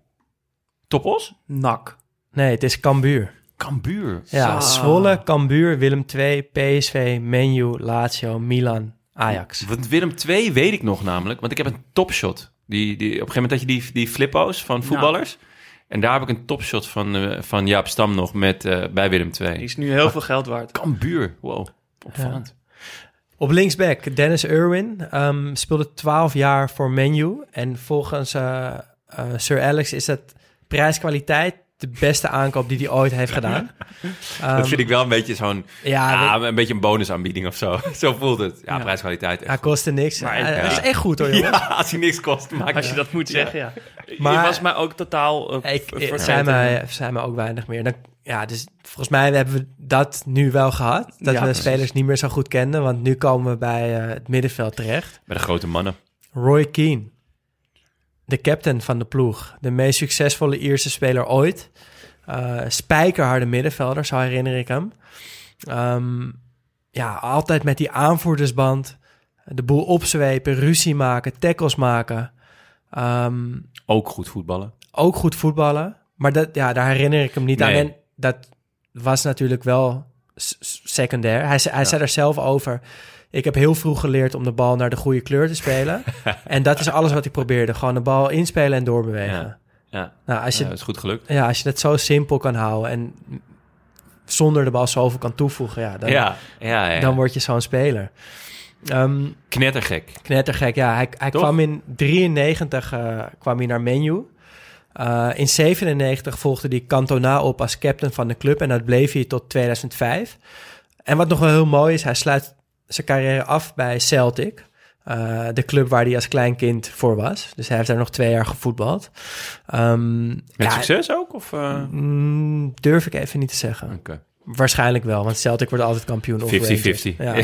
Topos? NAC. Nee, het is Cambuur. Cambuur. Ja, Zo. Zwolle, Cambuur, Willem II, PSV, Menu, Lazio, Milan, Ajax. Want Willem 2 weet ik nog namelijk, want ik heb een topshot. Die, die, op een gegeven moment had je die, die flippo's van voetballers. En daar heb ik een topshot van, eh, van Jaap Stam nog met, eh, bij Willem Die 2. is nu heel veel geld waard. Cambuur. Wow, opvallend. Op linksback, Dennis Irwin ehm, speelde 12 jaar voor Menu. En volgens eh, Sir Alex is dat prijskwaliteit de beste aankoop die hij ooit heeft gedaan. Ehm, dat vind ik wel een beetje zo'n, Ja, ah, een beetje een bonusaanbieding of zo. zo voelt het. Ja, Ja. prijskwaliteit. echt hij kostte niks. Maar- Hij- ja. Dat is echt goed hoor, jongen. Ja, als hij niks kost, maakt Als je dat moet zeggen, ja. Maar- je was mij ook totaal uh, Ik, vergeten. zijn mij, zijn mij ook weinig meer. Dan, ja, dus volgens mij hebben we dat nu wel gehad. Dat Ja, we precies. spelers niet meer zo goed kenden. Want nu komen we bij eh, het middenveld terecht. Bij de grote mannen. Roy Keane. De captain van de ploeg. De meest succesvolle Ierse speler ooit. Eh spijkerharde middenvelder, zo herinner ik hem. Ehm, ja, altijd met die aanvoerdersband. De boel opzwepen, ruzie maken, tackles maken. Ehm, Ook goed voetballen. ook goed voetballen. Maar dat, ja, daar herinner ik hem niet aan. En dat was natuurlijk wel secundair. Hij, hij zei er zelf over... Ik heb heel vroeg geleerd om de bal naar de goede kleur te spelen. en dat is alles wat ik probeerde. Gewoon de bal inspelen en doorbewegen. Ja. Ja, Nou, als je, ja, dat is goed gelukt. ja, als je dat zo simpel kan houden... en zonder de bal zoveel kan toevoegen... Ja, dan, ja, ja, ja. dan word je zo'n speler. Ehm, knettergek. Knettergek, ja. Hij, hij Toch? kwam in 93 eh, kwam hij naar Menu. Eh, in 97 volgde hij Cantona op als captain van de club. En dat bleef hij tot 2005. En wat nog wel heel mooi is, hij sluit zijn carrière af bij Celtic. Eh, de club waar hij als klein kind voor was. Dus hij heeft daar nog twee jaar gevoetbald. Ehm, Met ja, succes ook? Of, eh? mm, durf ik even niet te zeggen. Oké. Waarschijnlijk wel, want Celtic wordt altijd kampioen. of 50-50. Rangers. Ja,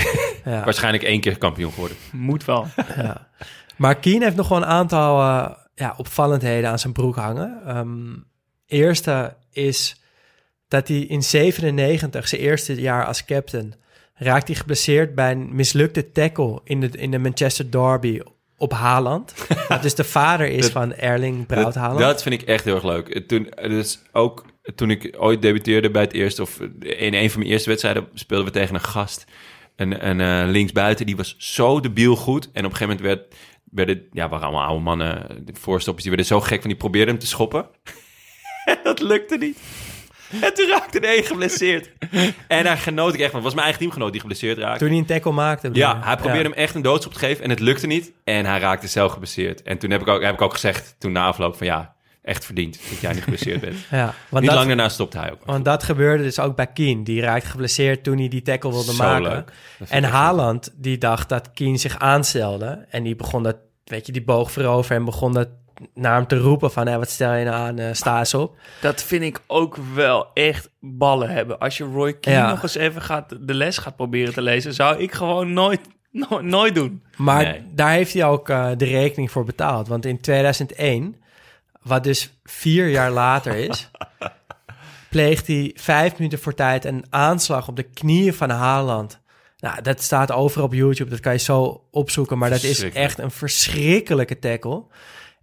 ja. Waarschijnlijk één keer kampioen geworden. Moet wel. Ja. Maar Keane heeft nog wel een aantal eh, ja, opvallendheden aan zijn broek hangen. Ehm, eerste is dat hij in 97, zijn eerste jaar als captain, raakt hij geblesseerd bij een mislukte tackle in de, in de Manchester Derby op Haaland. dat dus de vader is Dat- van Erling Braut Dat, Haaland. dat vind ik echt heel erg leuk. Toen, dus ook toen ik ooit debuteerde bij het eerste, of in een van mijn eerste wedstrijden, speelden we tegen een gast. Een, een eh, linksbuiten, die was zo debiel goed. En op een gegeven moment werd, werden, ja, waren allemaal oude mannen, de voorstoppers, die werden zo gek van, die probeerden hem te schoppen. En dat lukte niet. En toen raakte de een geblesseerd. En daar genoot ik echt van. Het was mijn eigen teamgenoot die geblesseerd raakte. Toen hij een tackle maakte. Ja, hij probeerde hem echt een doodschop te geven en het lukte niet. En hij raakte zelf geblesseerd. En toen heb ik ook, heb ik ook gezegd, toen na afloop van ja, echt verdiend dat jij niet geblesseerd bent. Ja, want niet dat, lang daarna stopte hij ook. want dat gebeurde dus ook bij Keane. Die raakte geblesseerd toen hij die tackle wilde Zo maken. En Haaland, die dacht dat Keane zich aanstelde. En die begon dat, weet je, die boog voorover en begon dat naar hem te roepen van... Hé, wat stel je nou aan, eh, sta eens op. Dat vind ik ook wel echt ballen hebben. Als je Roy Keane Ja. nog eens even gaat, de les gaat proberen te lezen... zou ik gewoon nooit, no- nooit doen. Maar Nee. daar heeft hij ook eh, de rekening voor betaald. Want in 2001, wat dus vier jaar later is... pleegt hij vijf minuten voor tijd een aanslag op de knieën van Haaland. Nou, dat staat overal op YouTube. Dat kan je zo opzoeken. Maar dat is echt een verschrikkelijke tackle.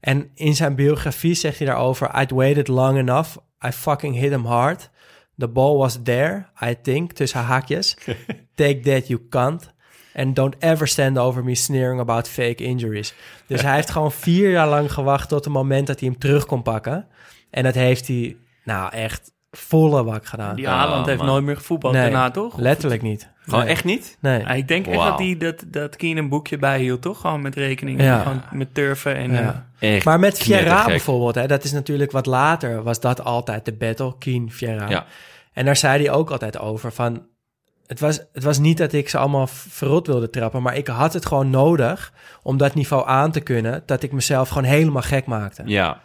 En in zijn biografie zegt hij daarover... I'd waited long enough. I fucking hit him hard. The ball was there, I think, tussen haakjes. Take that, you can't. And don't ever stand over me sneering about fake injuries. Dus hij heeft gewoon vier jaar lang gewacht tot het moment dat hij hem terug kon pakken. En dat heeft hij, nou echt, volle bak gedaan. Die Oh, Haaland heeft man. nooit meer gevoetbald Nee, daarna, toch? Letterlijk niet. Gewoon Nee. echt niet? Nee. Ja, ik denk echt Wauw. dat, die, dat, dat Keane een boekje bijhield, toch? Gewoon met rekeningen, Ja. gewoon met turven en... Ja. eh, Echt Maar met Vieira knettergek. bijvoorbeeld, hè, dat is natuurlijk wat later, was dat altijd de battle, Keen Vieira. Ja. En daar zei hij ook altijd over van, het was, het was niet dat ik ze allemaal verrot wilde trappen, maar ik had het gewoon nodig om dat niveau aan te kunnen, dat ik mezelf gewoon helemaal gek maakte. Ja,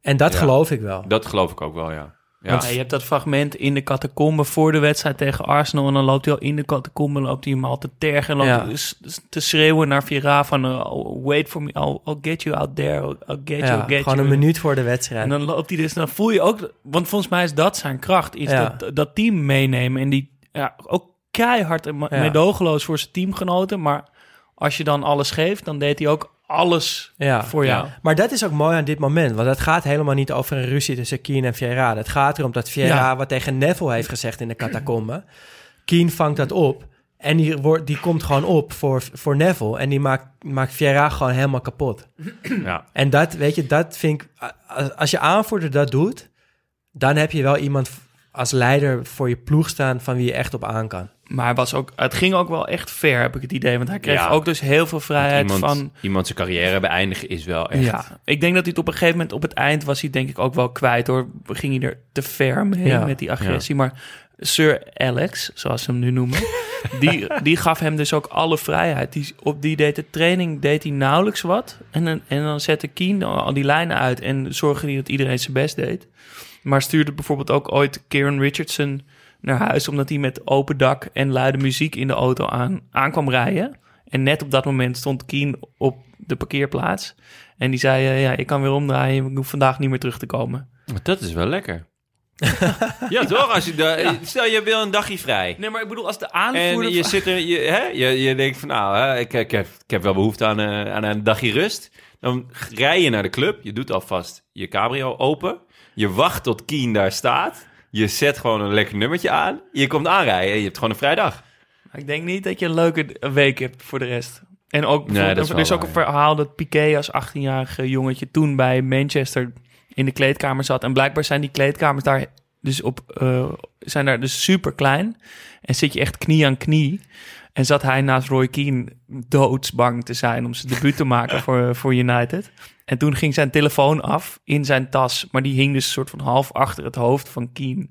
En dat Ja. geloof ik wel. dat geloof ik ook wel, ja. Ja. Ja, je hebt dat fragment in de catacombe voor de wedstrijd tegen Arsenal. En dan loopt hij al in de catacombe, loopt hij hem al te tergen. En loopt Ja. te schreeuwen naar Vieira van... eh, oh, wait for me, I'll, I'll get you out there. I'll, get you, I'll get gewoon you. een minuut voor de wedstrijd. En dan loopt hij dus, dan voel je ook, want volgens mij is dat zijn kracht, is Ja. dat, dat team meenemen en die ja, ook keihard en meedogenloos voor zijn teamgenoten, maar als je dan alles geeft, dan deed hij ook alles Ja. voor jou. Ja. Maar dat is ook mooi aan dit moment. Want het gaat helemaal niet over een ruzie tussen Keen en Vieira. Het gaat erom dat Vieira Ja. wat tegen Neville heeft gezegd in de catacombe. Keen vangt dat op. En die, wordt, die komt gewoon op voor, voor Neville. En die maakt, maakt Vieira gewoon helemaal kapot. Ja. En dat, weet je, dat vind ik... Als, als je aanvoerder dat doet... dan heb je wel iemand als leider voor je ploeg staan... van wie je echt op aan kan. Maar was ook, het ging ook wel echt ver, heb ik het idee. Want hij kreeg Ja. ook dus heel veel vrijheid Iemand, van... iemand zijn carrière beëindigen is wel echt... Ja, ik denk dat hij het op een gegeven moment op het eind was hij denk ik ook wel kwijt hoor. Ging hij er te ver mee Ja. met die agressie. Maar Sir Alex, zoals ze hem nu noemen, die, die gaf hem dus ook alle vrijheid. Die, op die deed de training deed hij nauwelijks wat. En, dan- en dan zette Keen al die lijnen uit en zorgde hij dat iedereen zijn best deed. Maar stuurde bijvoorbeeld ook ooit Kieran Richardson naar huis... omdat hij met open dak en luide muziek in de auto aan, aan kwam rijden. En net op dat moment stond Keen op de parkeerplaats. En die zei, eh, ja, ik kan weer omdraaien, ik hoef vandaag niet meer terug te komen. Maar dat is wel lekker. ja, toch? Als je da- Stel, je wil een dagje vrij. Nee, maar ik bedoel, als de En aanvoerder... je van- zit er, je, hè, je, je denkt van nou, hè, ik, ik, heb, ik heb wel behoefte aan, eh, aan een dagje rust. Dan rij je naar de club, je doet alvast je cabrio open. Je wacht tot Keen daar staat. Je zet gewoon een lekker nummertje aan. Je komt aanrijden en je hebt gewoon een vrijdag. Ik denk niet dat je een leuke week hebt voor de rest. En ook, bijvoorbeeld- dat is er is ook een verhaal dat Piqué als 18-jarige jongetje toen bij Manchester in de kleedkamer zat. En blijkbaar zijn die kleedkamers daar dus op eh, zijn daar dus super klein. En zit je echt knie aan knie. En zat hij naast Roy Keane doodsbang te zijn om zijn debuut te maken voor, voor United. En toen ging zijn telefoon af in zijn tas. Maar die hing dus een soort van half achter het hoofd van Keane.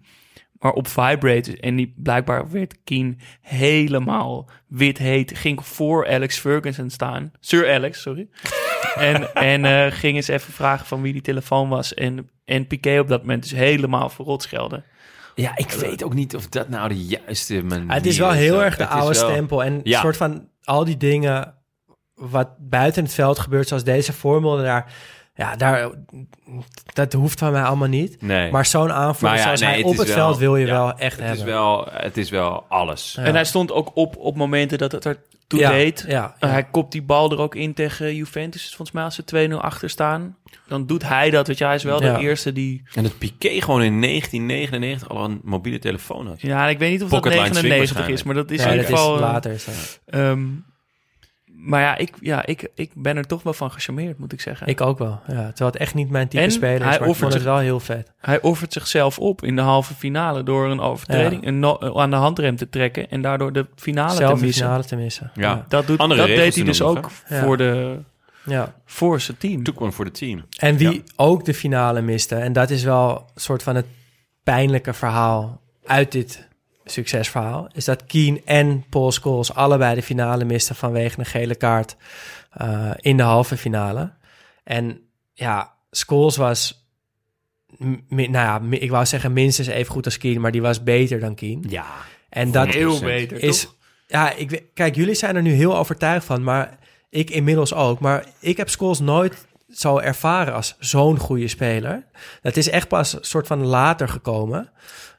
Maar op vibrate. En die, blijkbaar werd Keane helemaal wit heet. Ging voor Alex Ferguson staan. Sir Alex, sorry. en en eh, ging eens even vragen van wie die telefoon was. En, en Piqué op dat moment dus helemaal verrot schelden. Ja, ik weet ook niet of dat nou de juiste manier Ah, het is wel heel erg de oude wel- stempel. En Ja. soort van al die dingen wat buiten het veld gebeurt, zoals deze formule daar. Ja, daar, dat hoeft van mij allemaal niet. Nee. Maar zo'n ja, zoals nee, hij het op het wel- veld wil je ja, wel echt het hebben. is wel, het is wel alles. Ja. En hij stond ook op op momenten dat het er toe ja, deed. Ja, ja. Hij kopt die bal er ook in tegen Juventus. Volgens mij als ze 2-0 achter staan. Dan doet hij dat. Weet je, hij is wel Ja. de eerste die... En dat Piqué gewoon in 1999 al een mobiele telefoon had. Ja, ik weet niet of Pocket dat line swing 99 is. Maar dat is in ieder geval... is eh, later. Is dat. ehm, maar ja ik, ja, ik, ik ben er toch wel van gecharmeerd, moet ik zeggen. Ik ook wel. Ja, terwijl het echt niet mijn type En speler is, hij maar ik offert vond het zich- wel heel vet. Hij offert zichzelf op in de halve finale door een overtreding een no- eh, aan de handrem te trekken en daardoor de finale Zelf te missen. finale te missen. Ja. Dat, doet, Andere dat deed hij dus nog, ook voor, de, ja. voor zijn team. Took one voor de team. En wie Ja. ook de finale miste, en dat is wel een soort van het pijnlijke verhaal uit dit succesverhaal, is dat Keen en Paul Scholes allebei de finale misten vanwege een gele kaart eh, in de halve finale. En ja, Scholes was, nou ja, ik wou zeggen minstens even goed als Keen, maar die was beter dan Keen. Ja. En dat Heel 100%. beter, is, toch? ja, ik, weet- kijk, jullie zijn er nu heel overtuigd van, maar ik inmiddels ook. Maar ik heb Scholes nooit zo ervaren als zo'n goede speler. Dat is echt pas een soort van later gekomen.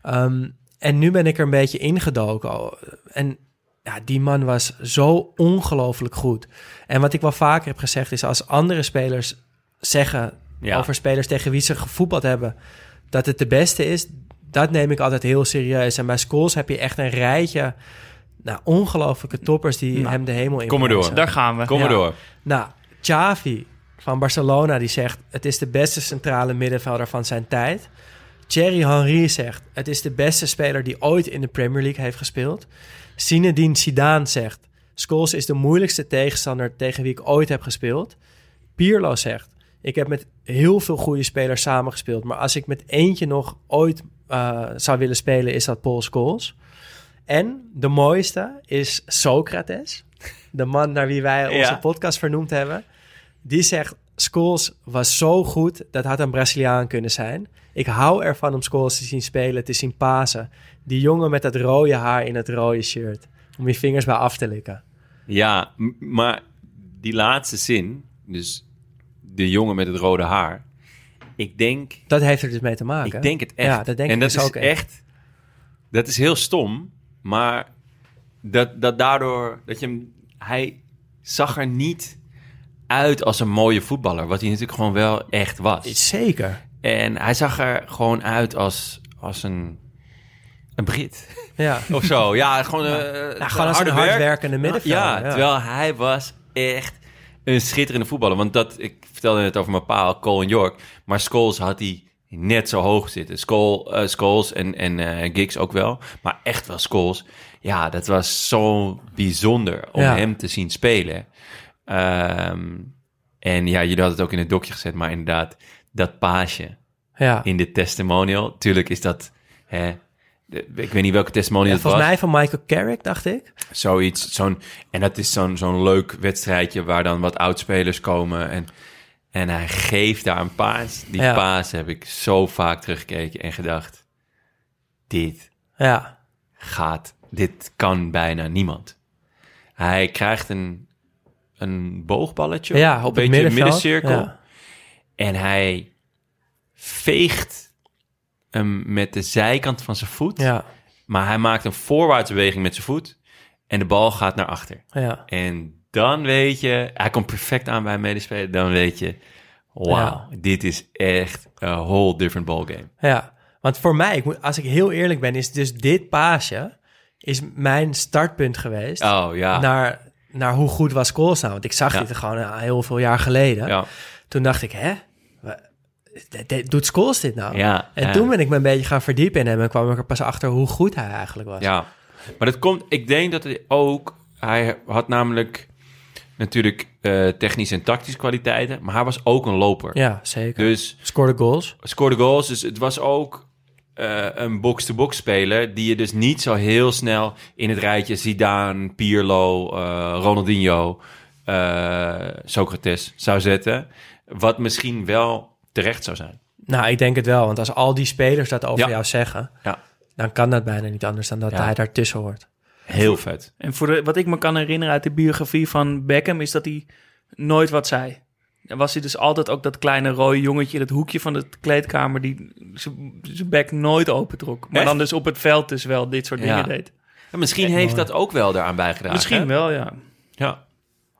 Ehm, en nu ben ik er een beetje ingedoken. En ja, die man was zo ongelooflijk goed. En wat ik wel vaker heb gezegd is, als andere spelers zeggen Ja. over spelers tegen wie ze gevoetbald hebben, dat het de beste is, dat neem ik altijd heel serieus. En bij Scholes heb je echt een rijtje, nou, ongelooflijke toppers die Nou, hem de hemel in kom maar door. Daar gaan we. Kom maar Ja. door. Nou, Xavi van Barcelona die zegt... het is de beste centrale middenvelder van zijn tijd. Thierry Henry zegt... het is de beste speler die ooit in de Premier League heeft gespeeld. Zinedine Zidane zegt... Scholes is de moeilijkste tegenstander tegen wie ik ooit heb gespeeld. Pirlo zegt... ik heb met heel veel goede spelers samengespeeld... maar als ik met eentje nog ooit eh, zou willen spelen... is dat Paul Scholes. En de mooiste is Socrates... de man naar wie wij onze Ja. podcast vernoemd hebben... Die zegt, Scholes was zo goed, dat had een Braziliaan kunnen zijn. Ik hou ervan om Scholes te zien spelen, te zien pasen. Die jongen met dat rode haar in het rode shirt. Om je vingers bij af te likken. Ja, maar die laatste zin, dus de jongen met het rode haar. Ik denk, Dat heeft er dus mee te maken. ik denk het echt. Ja, dat denk en ik dat dus is ook echt. echt. Dat is heel stom, maar dat, dat daardoor dat je hem, hij zag er niet uit als een mooie voetballer. Wat hij natuurlijk gewoon wel echt was. Zeker. En hij zag er gewoon uit als, als een, een Brit. Ja. Of zo. Ja, gewoon, eh Nou, gewoon als een hardwerkende middenvelder. Ja, ja. terwijl hij was echt een schitterende voetballer. Want dat, ik vertelde het over mijn pa, Cole en York. Maar Scholes had hij net zo hoog zitten. Scholes, Scholes en, en eh, Giggs ook wel. Maar echt wel Scholes. Ja, dat was zo bijzonder om Ja. hem te zien spelen. Ehm, en ja, jullie hadden het ook in het dokje gezet. Maar inderdaad, dat paasje ja. in de testimonial. Tuurlijk is dat... Hè, de- ik weet niet welke testimonial Ja, het was. volgens mij van Michael Carrick, dacht ik. Zoiets, zo'n, en dat is zo'n zo'n leuk wedstrijdje waar dan wat oudspelers komen. En, en hij geeft daar een paas. Die Ja. paas heb ik zo vaak teruggekeken en gedacht: dit Ja. gaat, dit kan bijna niemand. Hij krijgt een, een boogballetje, Ja, op een beetje middenveld. middencirkel. Ja. En hij veegt hem met de zijkant van zijn voet. Ja. Maar hij maakt een voorwaartse beweging met zijn voet. En de bal gaat naar achter. Ja. En dan weet je, hij komt perfect aan bij een medespeler. Dan weet je, wauw, Ja. dit is echt a whole different ballgame. Ja, want voor mij, ik moet, als ik heel eerlijk ben, is dus dit paasje is mijn startpunt geweest Oh ja, naar, naar hoe goed was Scholes nou. Want ik zag Ja. dit gewoon eh, heel veel jaar geleden. ja, Toen dacht ik, hè, doet Scholes dit nou? ja. En toen ben ik me een beetje gaan verdiepen in hem en kwam ik er pas achter hoe goed hij eigenlijk was. Ja, maar dat komt, ik denk dat hij ook, hij had namelijk natuurlijk eh technische en tactische kwaliteiten, maar hij was ook een loper. Ja, zeker. Dus Scoorde goals. scoorde goals. Dus het was ook eh, een box-to-box speler die je dus niet zo heel snel in het rijtje Zidane, Pirlo, eh, Ronaldinho, eh, Socrates zou zetten. Wat misschien wel terecht zou zijn. Nou, ik denk het wel, want als al die spelers dat over Ja. jou zeggen, Ja. dan kan dat bijna niet anders dan dat Ja. hij daartussen hoort. Heel vet. En voor de, wat ik me kan herinneren uit de biografie van Beckham is dat hij nooit wat zei. Was hij dus altijd ook dat kleine rode jongetje in het hoekje van de kleedkamer die zijn bek nooit opentrok. Maar Echt? dan dus op het veld dus wel dit soort Ja. dingen deed. En misschien heeft dat ook wel daaraan bijgedragen. Misschien hè? wel, ja. Ja.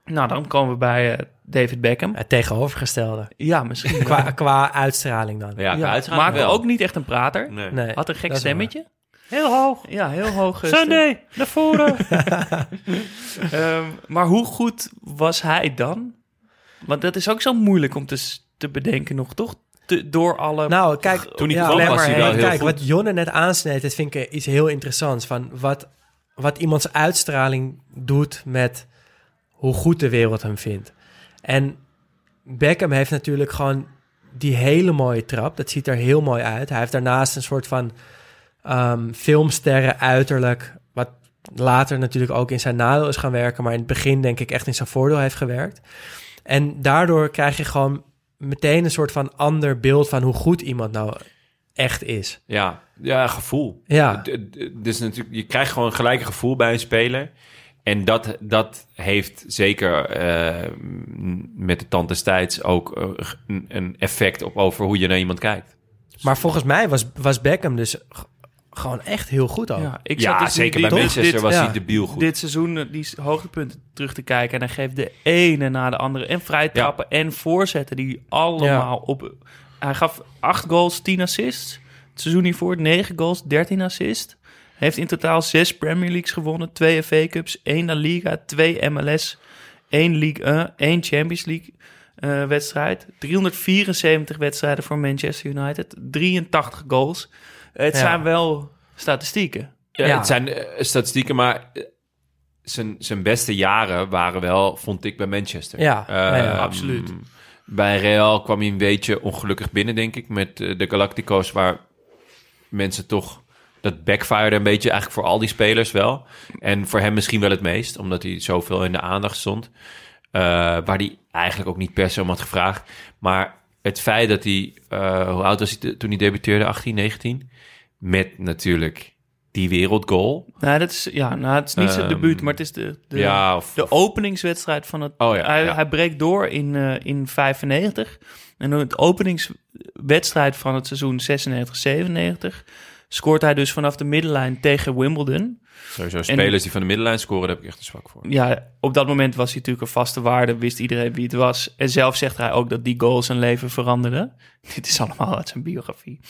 Nou, dan komen we bij eh, David Beckham. Het tegenovergestelde. Ja, misschien Qua, qua uitstraling dan. Ja, Ja, ja maar wel. ook niet echt een prater. Nee. Nee, Had een gek dat stemmetje. Heel hoog. Ja, heel hoog. Sunday, naar voren. Ehm, maar hoe goed was hij dan? Want dat is ook zo moeilijk om te, te bedenken nog, toch? Te- door alle... Nou, kijk, Toen hij ja, kwam was hij wel heel Kijk, goed. wat Jonne net aansneed, dat vind ik iets heel interessants. Van wat, wat iemands uitstraling doet met hoe goed de wereld hem vindt. En Beckham heeft natuurlijk gewoon die hele mooie trap. Dat ziet er heel mooi uit. Hij heeft daarnaast een soort van ehm, filmsterren uiterlijk... wat later natuurlijk ook in zijn nadeel is gaan werken... maar in het begin denk ik echt in zijn voordeel heeft gewerkt. En daardoor krijg je gewoon meteen een soort van ander beeld... van hoe goed iemand nou echt is. Ja, ja, gevoel. Ja. Dus natuurlijk, je krijgt gewoon gelijk een gevoel bij een speler. En dat, dat heeft zeker eh, met de tand des tijds ook eh, een, effect op over hoe je naar iemand kijkt. Maar volgens mij was, was Beckham dus gewoon echt heel goed al. ja, ik ja, dus zeker die- bij Manchester dit- was ja. hij debiel goed. dit seizoen eh, die hoogtepunten terug te kijken. En hij geeft de ene na de andere. En vrije Ja. trappen en voorzetten die allemaal op... Hij gaf acht goals, 10 assists. Het seizoen hiervoor 9 goals, 13 assists. Heeft in totaal zes Premier Leagues gewonnen. Twee FA Cups, één La Liga, twee MLS, één League 1, één Champions League eh, wedstrijd. 374 wedstrijden voor Manchester United. 83 goals. Het Ja. zijn wel statistieken. Ja, Ja. Het zijn eh, statistieken, maar eh, zijn, zijn beste jaren waren wel, vond ik, bij Manchester. Ja, ja, Ehm, absoluut. Bij Real kwam hij een beetje ongelukkig binnen, denk ik, met eh, de Galacticos, waar mensen toch... Dat backfired een beetje eigenlijk voor al die spelers wel. En voor hem misschien wel het meest, omdat hij zoveel in de aandacht stond. Eh, waar hij eigenlijk ook niet per se om had gevraagd. Maar het feit dat hij, eh, hoe oud was hij toen hij debuteerde? 18, 19? Met natuurlijk die wereldgoal. Nou, dat is, ja, nou, het is niet zijn Ehm, debuut, maar het is de, de, ja, of, de openingswedstrijd van het... Oh ja, hij, ja. hij breekt door in, eh in 95. En dan het openingswedstrijd van het seizoen 96-97 scoort hij dus vanaf de middenlijn tegen Wimbledon. Sowieso spelers die van de middenlijn scoren, daar heb ik echt een zwak voor. Ja, op dat moment was hij natuurlijk een vaste waarde, wist iedereen wie het was. En zelf zegt hij ook dat die goal zijn leven veranderde. Dit is allemaal uit zijn biografie.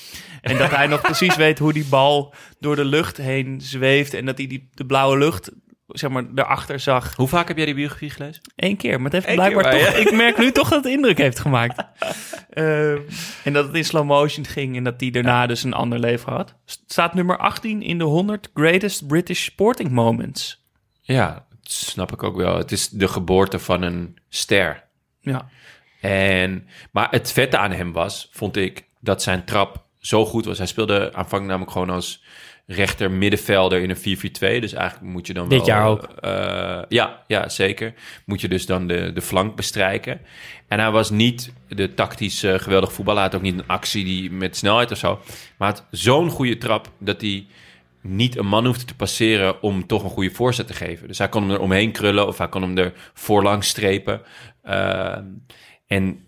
En dat hij nog precies weet hoe die bal door de lucht heen zweeft en dat hij die, de blauwe lucht, zeg maar, daarachter zag. Hoe vaak heb jij die biografie gelezen? Eén keer, maar het heeft Eén blijkbaar keer toch... Ik merk nu toch dat het indruk heeft gemaakt. Ehm, en dat het in slow motion ging en dat die daarna dus een ander leven had. Staat nummer 18 in de 100 Greatest British Sporting Moments. Ja, dat snap ik ook wel. Het is de geboorte van een ster. Ja, En, maar het vette aan hem was, vond ik, dat zijn trap zo goed was. Hij speelde aanvankelijk namelijk gewoon als rechter middenvelder in een 4-4-2. Dus eigenlijk moet je dan Dit wel... jaar ook. eh, ja, ja, zeker. Moet je dus dan de, de flank bestrijken. En hij was niet de tactisch eh, geweldig voetballer. Hij had ook niet een actie die met snelheid of zo. Maar had zo'n goede trap dat hij niet een man hoefde te passeren om toch een goede voorzet te geven. Dus hij kon hem er omheen krullen of hij kon hem er voorlangs strepen. Eh, en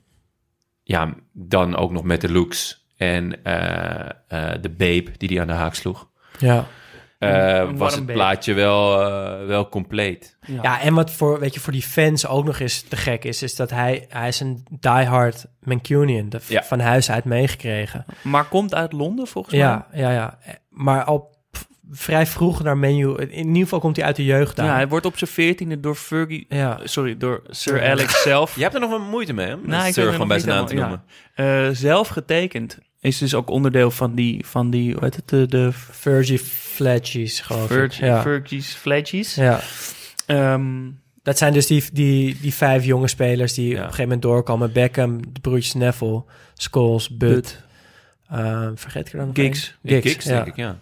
ja, dan ook nog met de looks en de babe die hij aan de haak sloeg. Ja. Eh, was het plaatje wel, eh, wel compleet. Ja, en wat voor, weet je, voor die fans ook nog eens te gek is, is dat hij, hij is een diehard Mancunian, de, Ja. van huis uit meegekregen. maar komt uit Londen volgens Ja, ja, ja. Maar al p- vrij vroeg naar menu, in ieder geval komt hij uit de jeugd daar. Ja, hij wordt op zijn veertiende door Fergie... Ja. Sorry, door Sir Alex zelf... Je hebt er nog wel moeite mee, hè? Nou, ik Sir gewoon bij zijn naam te noemen. helemaal, Eh, zelf getekend. Is dus ook onderdeel van die, van die hoe heet het, de, de Fergie Fletchies, geloof ik. Virgin, Ja. Fergie's Fledgies. ja. Ehm, Dat zijn dus die, die, die vijf jonge spelers die Ja. op een gegeven moment doorkomen. Beckham, de broertjes Neville, Scholes, Bud. Bud. eh, vergeet ik er dan nog Giggs. één? Giggs, ja. denk ik, ja.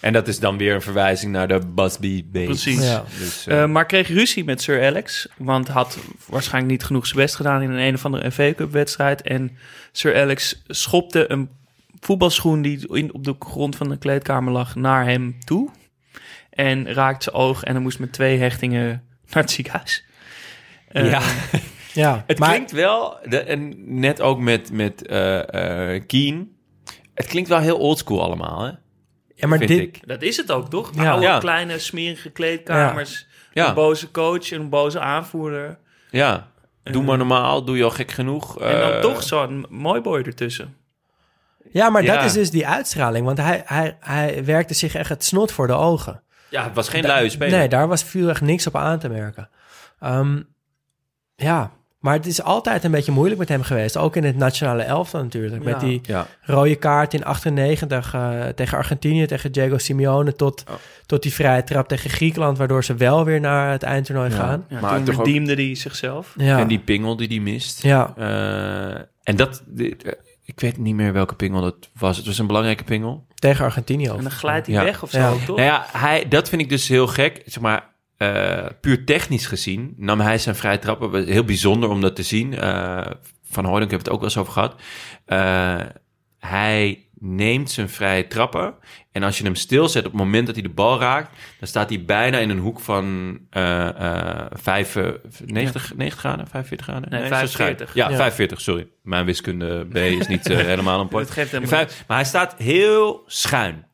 En dat is dan weer een verwijzing naar de Busby Babes. Precies. Ja. Dus, eh, Eh, maar kreeg ruzie met Sir Alex. Want had waarschijnlijk niet genoeg zijn best gedaan in een een of andere FA Cup wedstrijd. En Sir Alex schopte een voetbalschoen die in, op de grond van de kleedkamer lag naar hem toe. En raakte zijn oog en hij moest met twee hechtingen naar het ziekenhuis. Eh, ja, Ja, het maar klinkt wel, de, en net ook met, met eh eh, Keen, het klinkt wel heel oldschool allemaal, hè? Ja, maar vind dit, ik. Dat is het ook, toch? Ja. Oude, Ja. kleine, smerige kleedkamers. Ja. Een boze coach en een boze aanvoerder. Ja, doe maar normaal, doe je al gek genoeg. En dan eh, toch zo'n mooi boy ertussen. Ja, maar Ja. dat is dus die uitstraling. Want hij, hij, hij werkte zich echt het snot voor de ogen. Ja, het was geen luie speler. Nee, daar was viel echt niks op aan te merken. Ehm, ja, maar het is altijd een beetje moeilijk met hem geweest. Ook in het nationale elftal natuurlijk. Met die Ja, rode kaart in 98 eh, tegen Argentinië, tegen Diego Simeone... Tot, Oh. tot die vrije trap tegen Griekenland... waardoor ze wel weer naar het eindtoernooi Ja. gaan. Ja, Maar toen ook- redeemde hij zichzelf. Ja, en die pingel die die mist. ja. Eh, en dat, dit, eh, ik weet niet meer welke pingel dat was. Het was een belangrijke pingel. tegen Argentinië ook. En dan glijdt hij Ja. weg of zo, Ja. toch? Nou ja, hij, dat vind ik dus heel gek. Zeg maar, eh, puur technisch gezien nam hij zijn vrije trappen. Heel bijzonder om dat te zien. Eh, van Hooydonk heb het ook wel eens over gehad. Eh, hij neemt zijn vrije trappen. En als je hem stilzet op het moment dat hij de bal raakt... dan staat hij bijna in een hoek van eh eh, vijf, eh, 90, 90 graden, 45 graden? Nee, zo 45. schuin. Ja, Ja. 45, sorry. Mijn wiskunde B is niet helemaal een point. Geeft Vijf- maar hij staat heel schuin.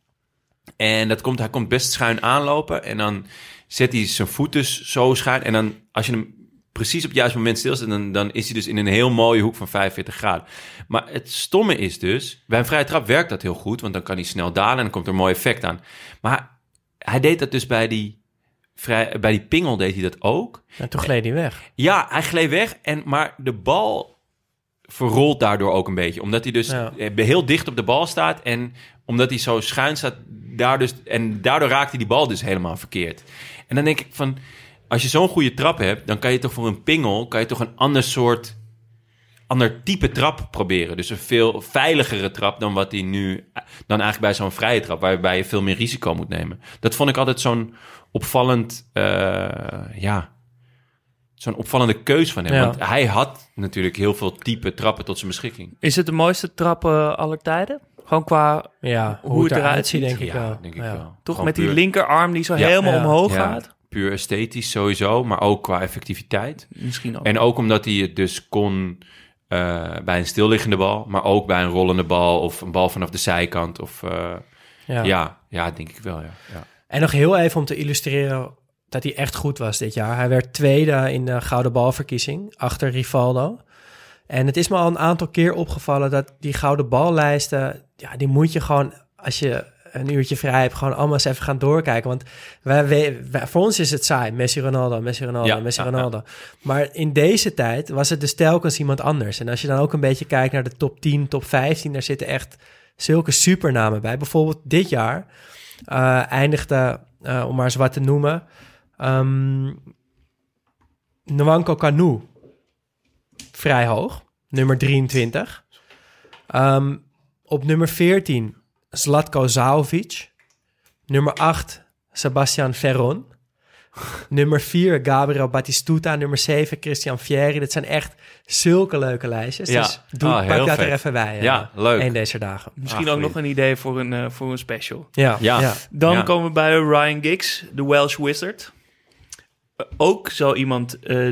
En dat komt, hij komt best schuin aanlopen. En dan zet hij zijn voet dus zo schuin. En dan, als je hem precies op het juiste moment stilzet... dan, dan is hij dus in een heel mooie hoek van 45 graden. Maar het stomme is dus... bij een vrije trap werkt dat heel goed... want dan kan hij snel dalen en dan komt er een mooi effect aan. Maar hij deed dat dus bij die, vrij, bij die pingel deed hij dat ook. En toen gleed hij weg. Ja, hij gleed weg, en, maar de bal verrolt daardoor ook een beetje. Omdat hij dus Ja. heel dicht op de bal staat. En omdat hij zo schuin staat, daar dus, en daardoor raakt hij die bal dus helemaal verkeerd. En dan denk ik van, als je zo'n goede trap hebt... dan kan je toch voor een pingel, kan je toch een ander soort... ander type trap proberen. Dus een veel veiligere trap dan wat hij nu... dan eigenlijk bij zo'n vrije trap... waarbij je veel meer risico moet nemen. Dat vond ik altijd zo'n opvallend... eh, ja, zo'n opvallende keus van hem. Ja. Want hij had natuurlijk heel veel type trappen tot zijn beschikking. Is het de mooiste trap eh, aller tijden? Gewoon qua, Ja, hoe, Hoe het het eruit ziet, ziet. denk ik ja, wel. denk ik Ja. wel. toch Gewoon met die linkerarm die zo Ja. helemaal Ja. omhoog Ja. gaat? Puur esthetisch sowieso, maar ook qua effectiviteit. Misschien ook. En ook omdat hij het dus kon eh, bij een stilliggende bal, maar ook bij een rollende bal of een bal vanaf de zijkant. Of, eh, Ja. Ja, ja, denk ik wel, ja. ja. En nog heel even om te illustreren dat hij echt goed was dit jaar. Hij werd tweede in de Gouden Balverkiezing achter Rivaldo. En het is me al een aantal keer opgevallen dat die Gouden Ballijsten... Ja, die moet je gewoon, als je een uurtje vrij hebt, gewoon allemaal eens even gaan doorkijken. Want wij, voor ons is het saai. Messi, Ronaldo, Messi, Ronaldo, Ja, Messi, ja, Ronaldo. Maar in deze tijd was het dus telkens iemand anders. En als je dan ook een beetje kijkt naar de top 10, top 15... daar zitten echt zulke supernamen bij. Bijvoorbeeld dit jaar eh, eindigde, eh, om maar eens wat te noemen... ehm Nwanko Kanu vrij hoog, nummer 23. Ehm, op nummer 14 Zlatko Zaovic. Nummer 8 Sebastian Ferron. nummer 4 Gabriel Batistuta. Nummer 7 Christian Fieri. Dat zijn echt zulke leuke lijstjes. Ja. Dus doe, Ah, pak heel dat er even bij. eh, Ja, leuk. Een deze dagen. Misschien Ah, ook nog een idee voor een, eh, voor een special. Ja, Ja. ja. Dan Ja. komen we bij Ryan Giggs, de Welsh Wizard. Eh, ook zo iemand eh,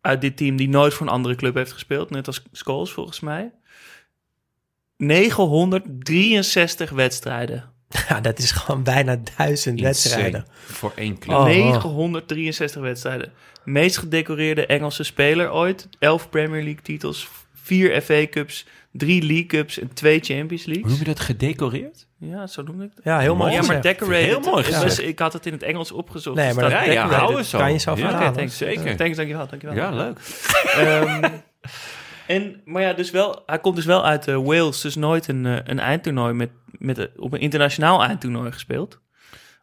uit dit team die nooit voor een andere club heeft gespeeld. Net als Scholes volgens mij. 963 wedstrijden. Ja, dat is gewoon bijna duizend wedstrijden. Voor één club. Oh. 963 wedstrijden. Meest gedecoreerde Engelse speler ooit. 11 Premier League titels, 4 FA Cups, 3 League Cups en 2 Champions Hoe noem je dat? Gedecoreerd? Ja, zo noem ik het. Ja, heel mooi. ja, maar decorated. Heel mooi Dus ik had het in het Engels opgezocht. Nee, Er maar staat Ja, zo. Kan je zo ja, verhalen. Oké, thanks. Zeker. Thanks, dankjewel, dankjewel. Ja, leuk. Ehm, en, maar ja, dus wel, hij komt dus wel uit eh, Wales, dus nooit een, eh, een eindtoernooi met, met, eh, op een internationaal eindtoernooi gespeeld.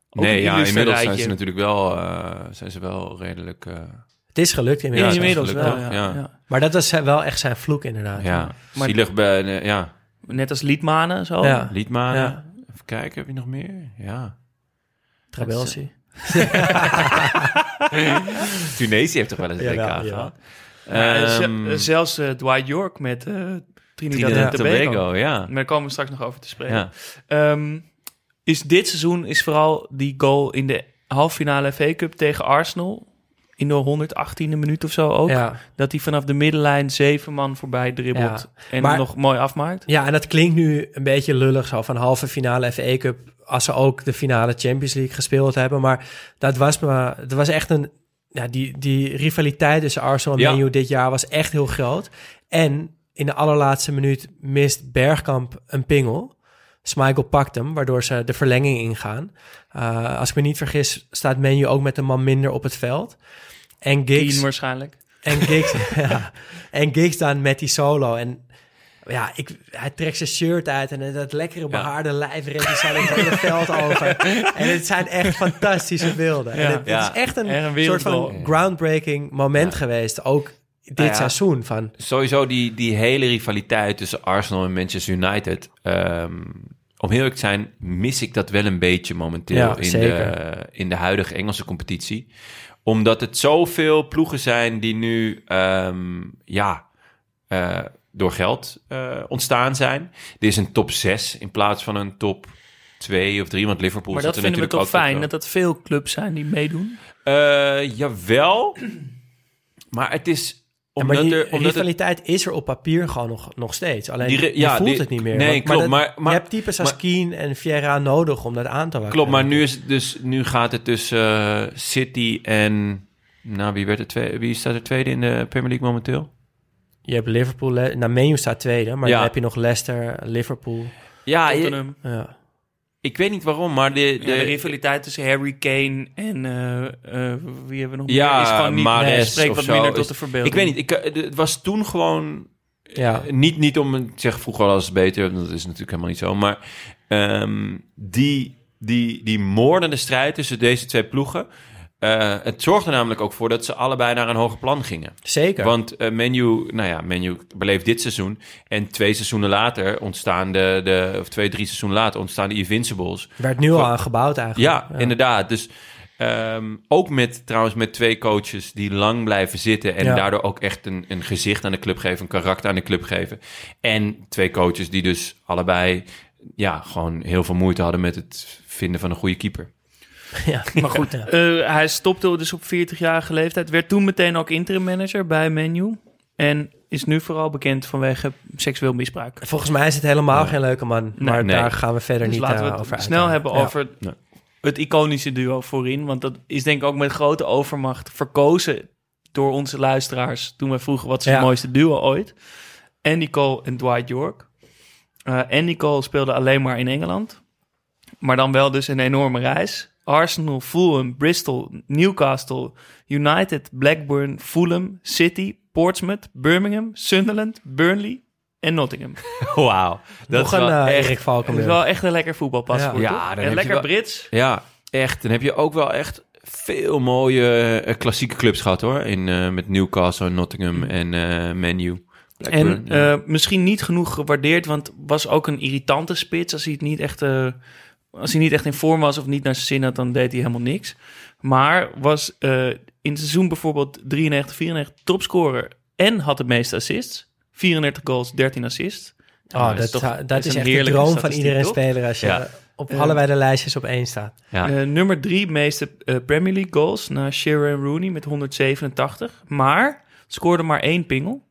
Ook Nee, ja, inmiddels zijn ze natuurlijk wel, eh, zijn ze wel redelijk... eh, Het is gelukt inmiddels. Ja, inmiddels wel, ja, ja. ja. Maar dat was wel echt zijn vloek inderdaad. ja, Maar- zielig bij... ja, Net als Liedmanen, zo. Ja. Liedmanen. Ja. Even kijken, heb je nog meer? Ja. Trabelsi. Tunesië heeft toch wel eens een WK gehad? Maar, ze- zelfs eh, Dwight York met Trinidad, Trinidad en Tobago. Tobago, ja. Maar daar komen we straks nog over te spreken. ja. Ehm, is dit seizoen is vooral die goal in de halve finale FA Cup tegen Arsenal in de 118e minuut of zo ook. Ja. Dat hij vanaf de middenlijn zeven man voorbij dribbelt en maar- nog mooi afmaakt. ja, en dat klinkt nu een beetje lullig zo van halve finale FA Cup als ze ook de finale Champions League gespeeld hebben. Maar dat was, me, dat was echt een... Ja, die, die rivaliteit tussen Arsenal en Ja. Man U dit jaar was echt heel groot. En in de allerlaatste minuut mist Bergkamp een pingel. Schmeichel pakt hem, waardoor ze de verlenging ingaan. Uh, als ik me niet vergis, staat Man U ook met een man minder op het veld. En Giggs... Keane waarschijnlijk. En Giggs, ja. en Giggs dan met die solo. En ja, ik, hij trekt zijn shirt uit en dat lekkere behaarde lijf rent hij zo het hele veld over. En het zijn echt fantastische beelden. En het, het Ja. is echt een, Echt een soort van groundbreaking moment geweest. Ook dit Nou ja. seizoen. Van, Sowieso die, die hele rivaliteit tussen Arsenal en Manchester United. ehm, om heel eerlijk te zijn, mis ik dat wel een beetje momenteel Ja, in, zeker. de, in de huidige Engelse competitie. Omdat het zoveel ploegen zijn die nu, ehm, ja, eh, door geld eh, ontstaan zijn. Er is een top 6 in plaats van een top 2 of 3, want Liverpool Maar zit dat vinden we toch fijn, dat dat veel clubs zijn die meedoen. Eh, jawel, maar het is... Ja, Omdat maar die er, omdat het rivaliteit is er op papier gewoon nog, nog steeds. Alleen Die je ja, voelt die- het niet meer. nee, Want- klopt, dat- maar- maar- je hebt types als Keane en Vieira nodig om dat aan te wakkeren. Klopt, maar nu, is dus, nu gaat het tussen eh, City en... Nou, wie, werd er tweede, wie staat er tweede in de Premier League momenteel? Je hebt Liverpool, Le- nou Menu staat tweede, maar Ja. dan heb je nog Leicester, Liverpool. Ja, je-. Ja. ik weet niet waarom, maar de... Ja, de, rivaliteit tussen Harry Kane en eh, eh, wie hebben we nog Ja, meer? Is gewoon niet, Mahrez nee, spreekt wat zo minder is- tot de verbeelding. ik weet niet, ik, eh, het was toen gewoon... Ja. niet, niet om te zeggen, vroeger was het beter, dat is natuurlijk helemaal niet zo. Maar ehm, die, die, die moordende strijd tussen deze twee ploegen... eh, het zorgde namelijk ook voor dat ze allebei naar een hoger plan gingen. Zeker. Want uh, Menu, nou ja, Menu beleeft dit seizoen. En twee seizoenen later ontstaan de, de of twee, drie seizoenen later ontstaan de Invincibles. werd nu al aan gebouwd eigenlijk. Ja, inderdaad. Dus ehm, ook met trouwens met twee coaches die lang blijven zitten. En Ja. daardoor ook echt een, een gezicht aan de club geven, een karakter aan de club geven. En twee coaches die dus allebei ja, gewoon heel veel moeite hadden met het vinden van een goede keeper. Ja. Maar goed, Ja. eh, hij stopte dus op 40-jarige leeftijd. Werd toen meteen ook interim manager bij Menu. En is nu vooral bekend vanwege seksueel misbruik. Volgens mij is het helemaal geen leuke man. Maar Nee. daar gaan we verder Dus niet laten eh, we het over snel hebben Ja. over Nee. het iconische duo voorin. Want dat is denk ik ook met grote overmacht verkozen door onze luisteraars... toen wij vroegen wat is het Ja. mooiste duo ooit. Andy Cole en Dwight York. Eh Andy Cole speelde alleen maar in Engeland. Maar dan wel dus een enorme reis. Arsenal, Fulham, Bristol, Newcastle, United, Blackburn, Fulham, City, Portsmouth, Birmingham, Sunderland, Burnley en Nottingham. Wauw. Dat Nog is wel eh, echt... Dat is wel echt een lekker voetbalpaspoort. Ja. Ja, dan en lekker wel- Brits. Ja, echt. Dan heb je ook wel echt veel mooie eh, klassieke clubs gehad hoor. In, eh, met Newcastle, Nottingham en eh Menu. En eh, misschien niet genoeg gewaardeerd, want was ook een irritante spits. Als hij, het niet echt, eh, als hij niet echt in vorm was of niet naar zijn zin had, dan deed hij helemaal niks. Maar was eh, in het seizoen bijvoorbeeld 93, 94 topscorer en had de meeste assists. 34 goals, 13 assists. Oh, dat dat, is toch- dat, dat is echt de droom van iedere toch? speler als je Ja. op Ja. allebei de lijstjes op één staat. ja. Eh, nummer drie meeste eh, Premier League goals na Shearer en Rooney met 187. Maar scoorde maar één pingel.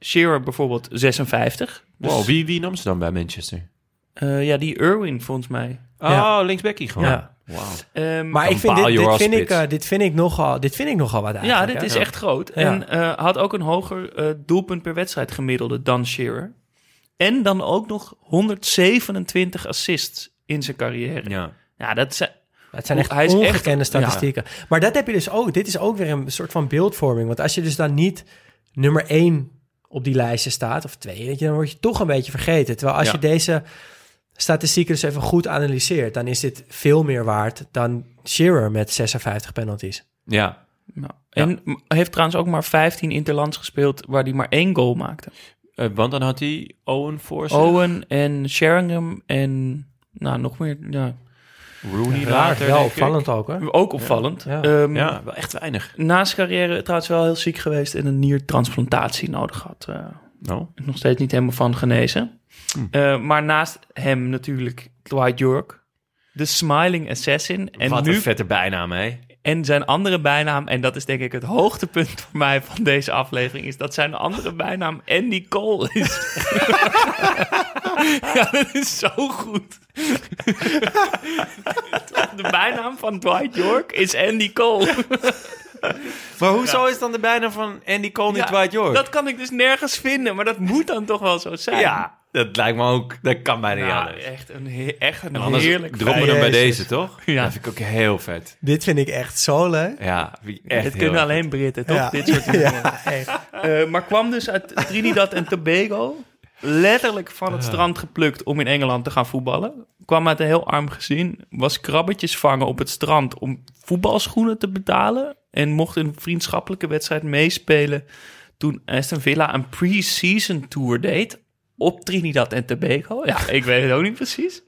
Shearer bijvoorbeeld 56. Dus, wow, wie, wie nam ze dan bij Manchester? Eh, ja, die Irwin volgens mij. Oh, Ja. linksbackie gewoon. Ja. Ehm, Maar ik vind dit, vind ik, eh, dit, vind ik nogal, dit vind ik nogal wat ja, dit hè? is echt groot. Ja. En eh, had ook een hoger eh, doelpunt per wedstrijd gemiddelde dan Shearer. En dan ook nog 127 assists in zijn carrière. Ja, Ja. dat zijn... Het zijn echt Hij is echt- ongekende statistieken. Maar dat heb je dus ook. Dit is ook weer een soort van beeldvorming. Want als je dus dan niet nummer één op die lijsten staat, of twee, weet je, dan word je toch een beetje vergeten. Terwijl als Ja. je deze statistieken dus even goed analyseert, dan is dit veel meer waard dan Shearer met 56 penalties. ja. Nou, en heeft trouwens ook maar 15 interlands gespeeld waar hij maar één goal maakte. Eh, want dan had hij Owen voor zich. Owen en Sheringham en nou, nog meer. Ja, Rooney Raar, later, wel opvallend ook, hoor. ook opvallend. Ja. Ehm, Ja, wel echt weinig. Na zijn carrière trouwens wel heel ziek geweest en een niertransplantatie nodig had. Eh, Nou, nog steeds niet helemaal van genezen. Hm. Eh, maar naast hem natuurlijk Dwight York, de Smiling Assassin. En wat nu een vette bijnaam, hè? En zijn andere bijnaam, en dat is denk ik het hoogtepunt voor mij van deze aflevering, is dat zijn andere bijnaam Andy Cole is. ja, dat is zo goed. de bijnaam van Dwight York is Andy Cole. Maar hoezo is dan de bijnaam van Andy Cole niet Ja, Dwight York? Dat kan ik dus nergens vinden, maar dat moet dan toch wel zo zijn. Ja, dat lijkt me ook... Dat kan bijna niet Nou, anders. echt een, he- echt een En anders heerlijk droppen hem bij deze, toch? Ja. Dat vind ik ook heel vet. Dit vind ik echt zo leuk. Ja, echt kunnen alleen Britten, toch? Ja. Dit soort dingen. Ja, echt. Eh, maar kwam dus uit Trinidad en Tobago. Letterlijk van het strand geplukt om in Engeland te gaan voetballen. Kwam uit een heel arm gezin. Was krabbetjes vangen op het strand om voetbalschoenen te betalen. En mocht een vriendschappelijke wedstrijd meespelen. Toen Aston Villa een pre-season tour deed. Op Trinidad en Tobago. Ja, ik weet het ook niet precies.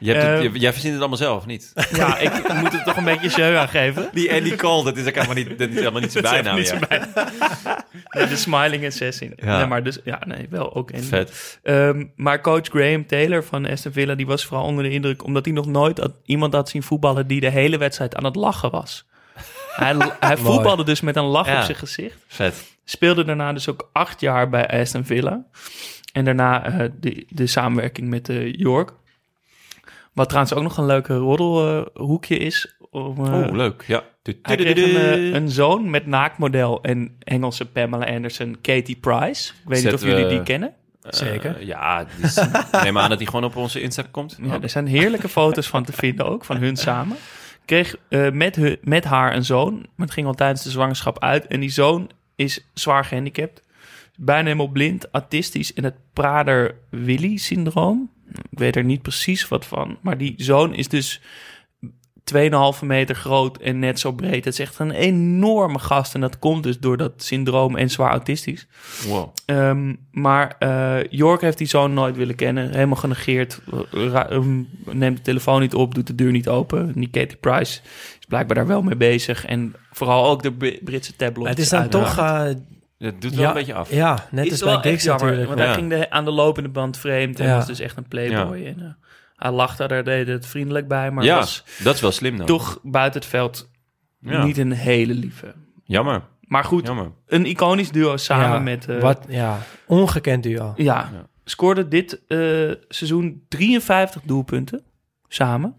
Je hebt het- Eh, je- jij verzint het allemaal zelf, niet? Ja, ik moet het toch een beetje jeu aan geven. Die Andy Cole, dat is ook helemaal niet, dat is helemaal niet zijn bijnaam. niet ja. zijn bijnaam. Nee, de Smiling Assassin. Ja. Nee, maar dus, ja, nee, wel ook Andy. Vet. Ehm, maar coach Graham Taylor van Aston Villa, die was vooral onder de indruk... omdat hij nog nooit had- iemand had zien voetballen... die de hele wedstrijd aan het lachen was. Hij, hij voetbalde dus met een lach Ja. op zijn gezicht. Vet. Speelde daarna dus ook acht jaar bij Aston Villa. En daarna eh, de, de samenwerking met eh, York. Wat trouwens ook nog een leuke roddelhoekje is. Om, eh, Oh, leuk. Ja. hij kreeg een, een zoon met naaktmodel en Engelse Pamela Anderson, Katie Price. Ik weet niet of jullie die kennen. Zeker. Ja, dus, neem aan dat hij gewoon op onze Insta komt. Ja, er zijn heerlijke foto's van te vinden ook, van hun samen. Kreeg eh, met, hun, met haar een zoon, maar het ging al tijdens de zwangerschap uit. En die is zwaar gehandicapt. Bijna helemaal blind, autistisch en het Prader-Willi-syndroom. Ik weet er niet precies wat van. Maar die zoon is dus 2,5 meter groot en net zo breed. Het is echt een enorme gast. En dat komt dus door dat syndroom en zwaar autistisch. Wow. Ehm, maar eh, York heeft die zoon nooit willen kennen. Helemaal genegeerd. Ehm, neemt de telefoon niet op, doet de deur niet open. Die Katie Price is blijkbaar daar wel mee bezig. En vooral ook de Bri- Britse tabloids. Het is dan uiteraard. toch... eh, Dat doet wel ja, een beetje af. Ja, net Is als bij Dix natuurlijk. Want Ja. hij ging de, aan de lopende band vreemd. En Ja. was dus echt een playboy. En, eh, hij lachte, daar deed het vriendelijk bij. Maar ja, was dat is wel slim dan. toch buiten het veld Ja. niet een hele lieve. Jammer. Maar goed, Jammer. een iconisch duo samen Ja, met... eh, wat, ja, ongekend duo. Ja, Ja. scoorde dit eh, seizoen 53 doelpunten samen.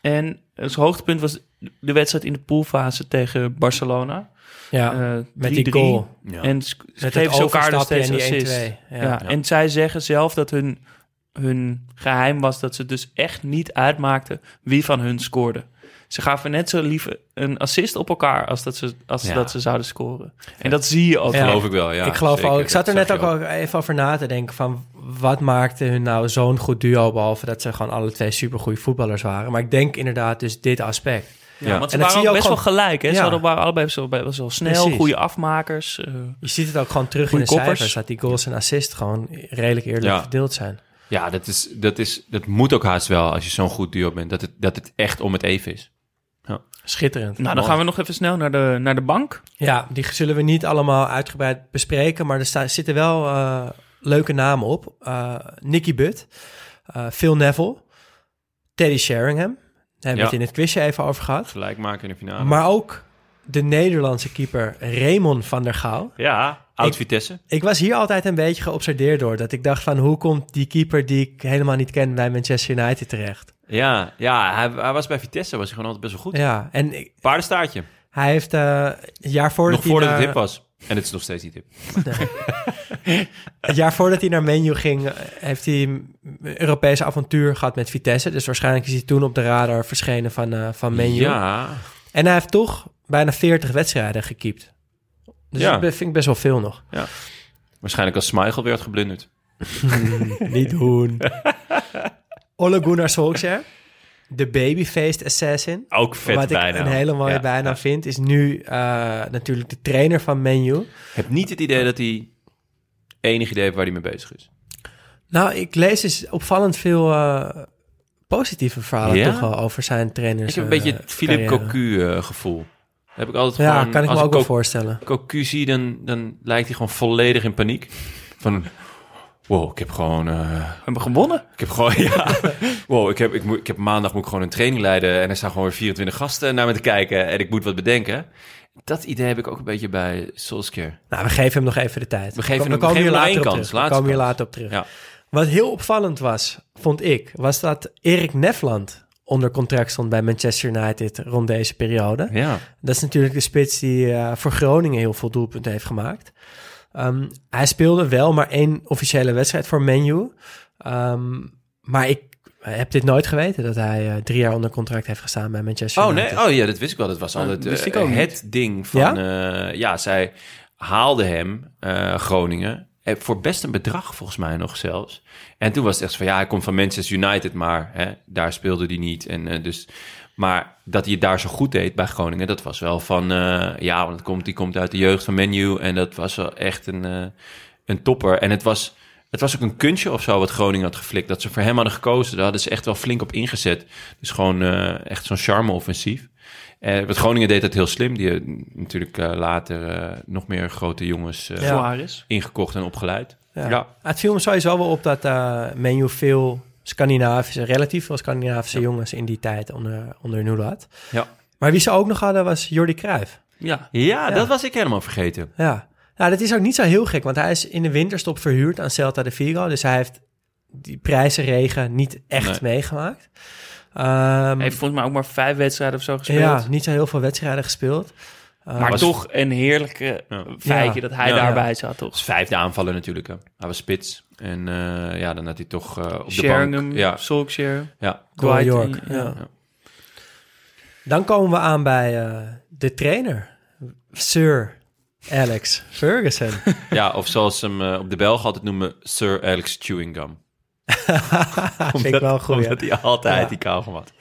En het hoogtepunt was de wedstrijd in de poolfase tegen Barcelona. Ja, Eh, met 3-3. die goal. Ja. En s- Met geven het ze elkaar dus overstapje steeds assist. 1-2. Ja. Ja. En zij zeggen zelf dat hun, hun geheim was dat ze dus echt niet uitmaakten wie van hun scoorde. Ze gaven net zo lief een assist op elkaar als dat ze, als Ja. dat ze zouden scoren. En dat zie je ook. Ja. Geloof ik wel, ja. ik geloof zeker. ook. Ik zat er net ook even over na te denken van wat maakte hun nou zo'n goed duo, behalve dat ze gewoon alle twee supergoeie voetballers waren. Maar ik denk inderdaad dus dit aspect. Ja, Ja. want ze En waren ook best wel gelijk. Hè? Ze Ja. hadden, waren allebei best wel, best wel snel, Precies. goede afmakers. eh. Je ziet het ook gewoon terug in de koppers. cijfers, dat die goals en assists gewoon redelijk eerlijk Ja. verdeeld zijn. Ja, dat, is, dat, is, dat moet ook haast wel als je zo'n goed duo bent. Dat het, dat het echt om het even is. Schitterend. Nou, dan gaan we nog even snel naar de, naar de bank. Ja, die zullen we niet allemaal uitgebreid bespreken, maar er sta- zitten wel eh, leuke namen op. Eh, Nicky Butt, eh, Phil Neville, Teddy Sheringham. Daar hebben we Ja. het in het quizje even over gehad. Gelijk maken in de finale. Maar ook de Nederlandse keeper Raymond van der Gouw. ja, oud Ik- Vitesse. Ik was hier altijd een beetje geobsedeerd door. Dat ik dacht van, hoe komt die keeper die ik helemaal niet ken bij Manchester United terecht? Ja, ja hij, hij was bij Vitesse, was hij gewoon altijd best wel goed. Ja, en ik- Paardenstaartje. hij heeft eh het jaar voordat Nog voordat hij het hip was. En het is nog steeds niet hip. Het jaar voordat hij naar Menu ging, eh, heeft hij een Europese avontuur gehad met Vitesse. Dus waarschijnlijk is hij toen op de radar verschenen van, eh van Menu. Ja, En hij heeft toch bijna 40 wedstrijden gekiept. Dus Ja. dat vind ik best wel veel nog. waarschijnlijk als Smeichel werd geblunderd. Niet doen. Ole Gunnar Solskjaer, de babyfaced assassin. Ook vet Wat bijna. ik een hele mooie Ja, ja. vind, is nu eh, natuurlijk de trainer van Menu. Ik heb niet het idee dat hij enig idee waar hij mee bezig is. Nou, ik lees dus opvallend veel eh, positieve verhalen Ja? toch wel over zijn trainers. Ik heb een eh, beetje het Philip carrière. Cocu eh, gevoel. heb ik altijd Ja, gewoon... kan ik me als ook wel voorstellen. Cocu zie, dan, dan lijkt hij gewoon volledig in paniek. Van, wow, ik heb gewoon... eh, We hebben gewonnen. ik heb gewoon, ja... Wow, ik heb, ik, moet, ik heb maandag moet ik gewoon een training leiden... en er staan gewoon weer 24 gasten naar me te kijken... en ik moet wat bedenken. Dat idee heb ik ook een beetje bij Solskjaer. Nou, we geven hem nog even de tijd. We geven hem- we komen geven hier hem later kans, terug. We komen hier later op terug. Ja. Wat heel opvallend was, vond ik, was dat Erik Nefland onder contract stond bij Manchester United rond deze periode. Ja. Dat is natuurlijk de spits die eh, voor Groningen heel veel doelpunten heeft gemaakt. Ehm, hij speelde wel maar één officiële wedstrijd voor Menu. Ehm, maar ik heb dit nooit geweten dat hij eh, drie jaar onder contract heeft gestaan bij Manchester Oh United. nee, oh ja, dat wist ik wel. Dat was Nou, altijd wist eh, ik ook niet. het ding van... Ja? ja, zij haalde hem, eh, Groningen, eh, voor best een bedrag volgens mij nog zelfs. En toen was het echt van, ja, hij komt van Manchester United, maar hè, daar speelde hij niet. En, eh, dus, maar dat hij het daar zo goed deed bij Groningen, dat was wel van... eh, ja, want het komt, die komt uit de jeugd van Menu en dat was wel echt een, eh, een topper. En het was... Het was ook een kunstje of zo wat Groningen had geflikt. Dat ze voor hem hadden gekozen. Daar hadden ze echt wel flink op ingezet. Dus gewoon eh, echt zo'n charme-offensief. Eh wat Groningen deed dat heel slim. Die hebben natuurlijk eh, later eh, nog meer grote jongens eh, Ja. Ingekocht en opgeleid. Ja. Ja. Het viel me sowieso wel op dat eh Menu veel Scandinavische, relatief veel Scandinavische jongens in die tijd onder, onder nul had. Ja. Maar wie ze ook nog hadden was Jordi Cruijff. Ja. Ja, dat was ik helemaal vergeten. Ja. Nou, dat is ook niet zo heel gek, want hij is in de winterstop verhuurd aan Celta de Vigo. Dus hij heeft die prijzenregen niet echt Nee. meegemaakt. Ehm, Hij heeft volgens mij ook maar vijf wedstrijden of zo gespeeld. ja, niet zo heel veel wedstrijden gespeeld. Eh, maar was- toch een heerlijke Ja. feitje Ja. dat hij Ja. daarbij zat, toch? vijfde aanvaller natuurlijk. Hè. Hij was spits. En eh, ja, dan had hij toch eh, op de Sheringham, bank... Ja, Solskjaer, ja. Dwight, York. ja. Ja. Dan komen we aan bij eh, de trainer, Sir Alex Ferguson. ja, of zoals ze hem eh, op de Belgen altijd noemen... Sir Alex Chewing Gum. Vind ik wel goed. Omdat hij altijd Ja. die kauwgom had.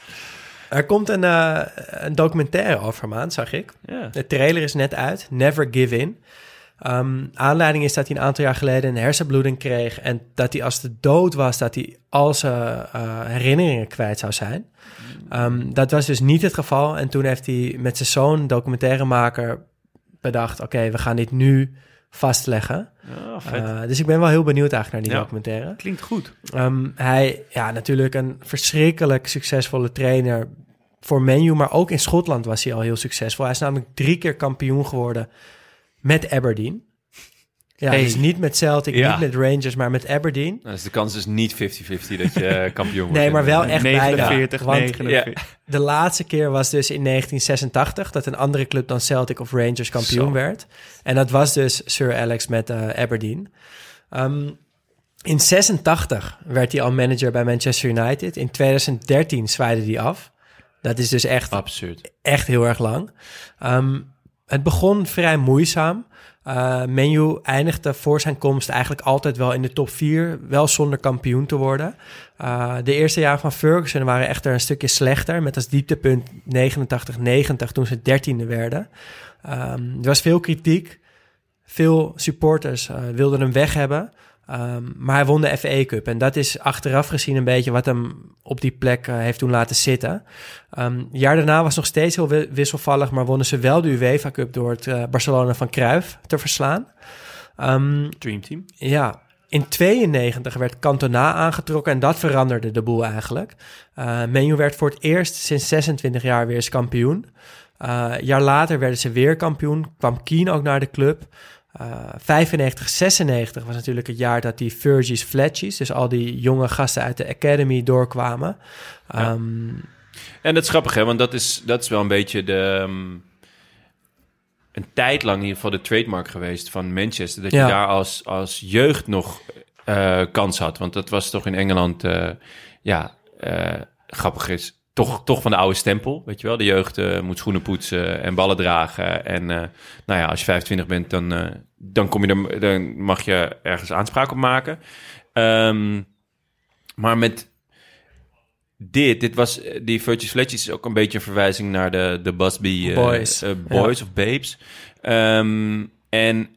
Er komt een, eh, een documentaire over hem aan, zag ik. De trailer is net uit, Never Give In. Ehm, aanleiding is dat hij een aantal jaar geleden een hersenbloeding kreeg... en dat hij als de dood was, dat hij al zijn eh, herinneringen kwijt zou zijn. Ehm, dat was dus niet het geval. En toen heeft hij met zijn zoon, documentairemaker, bedacht... oké, we gaan dit nu vastleggen. Ja, vet. Eh, dus ik ben wel heel benieuwd eigenlijk naar die Ja. documentaire. Klinkt goed. Ehm, hij, ja, natuurlijk een verschrikkelijk succesvolle trainer voor Menu, maar ook in Schotland was hij al heel succesvol. Hij is namelijk drie keer kampioen geworden met Aberdeen. Ja, Hey. dus niet met Celtic, Ja. niet met Rangers, maar met Aberdeen. Nou, dus de kans is niet 50-50 dat je eh, kampioen wordt. Nee, maar wel echt bijna. 49, Want 49. de laatste keer was dus in 1986 dat een andere club dan Celtic of Rangers kampioen Zo. werd. En dat was dus Sir Alex met eh, Aberdeen. Ehm, in 86 werd hij al manager bij Manchester United. In 2013 zwaaide hij af. Dat is dus echt Absurd. echt heel erg lang. Ehm, het begon vrij moeizaam. Eh Menu eindigde voor zijn komst eigenlijk altijd wel in de top 4, wel zonder kampioen te worden. Eh, de eerste jaren van Ferguson waren echter een stukje slechter, met als dieptepunt 89-90 toen ze dertiende werden. Ehm, er was veel kritiek, veel supporters eh, wilden hem weg hebben. Ehm, maar hij won de FA Cup. En dat is achteraf gezien een beetje wat hem op die plek eh, heeft doen laten zitten. Het jaar daarna was nog steeds heel wi- wisselvallig, maar wonnen ze wel de UEFA Cup door het eh, Barcelona van Cruijff te verslaan. Ehm, Dream Team. ja, in 92 werd Cantona aangetrokken en dat veranderde de boel eigenlijk. Eh Menu werd voor het eerst sinds 26 jaar weer eens kampioen. Een jaar later werden ze weer kampioen, kwam Keane ook naar de club. Eh 95, 96 was natuurlijk het jaar dat die Fergie's Fletchies, dus al die jonge gasten uit de Academy doorkwamen. Ja. Ehm, En dat is grappig, hè? Want dat is, dat is wel een beetje de... ehm, een tijd lang in ieder geval de trademark geweest van Manchester. Dat Ja. je daar als, als jeugd nog eh, kans had. Want dat was toch in Engeland... eh, ja, eh, grappig is... Toch, toch van de oude stempel, weet je wel. De jeugd eh, moet schoenen poetsen en ballen dragen. En eh, nou ja, als je 25 bent, dan, eh, dan, kom je er, dan mag je ergens aanspraak op maken. Ehm, maar met dit, dit was, die Virtuous Fletches is ook een beetje een verwijzing naar de, de Busby Boys. boys of Babes. Ehm, en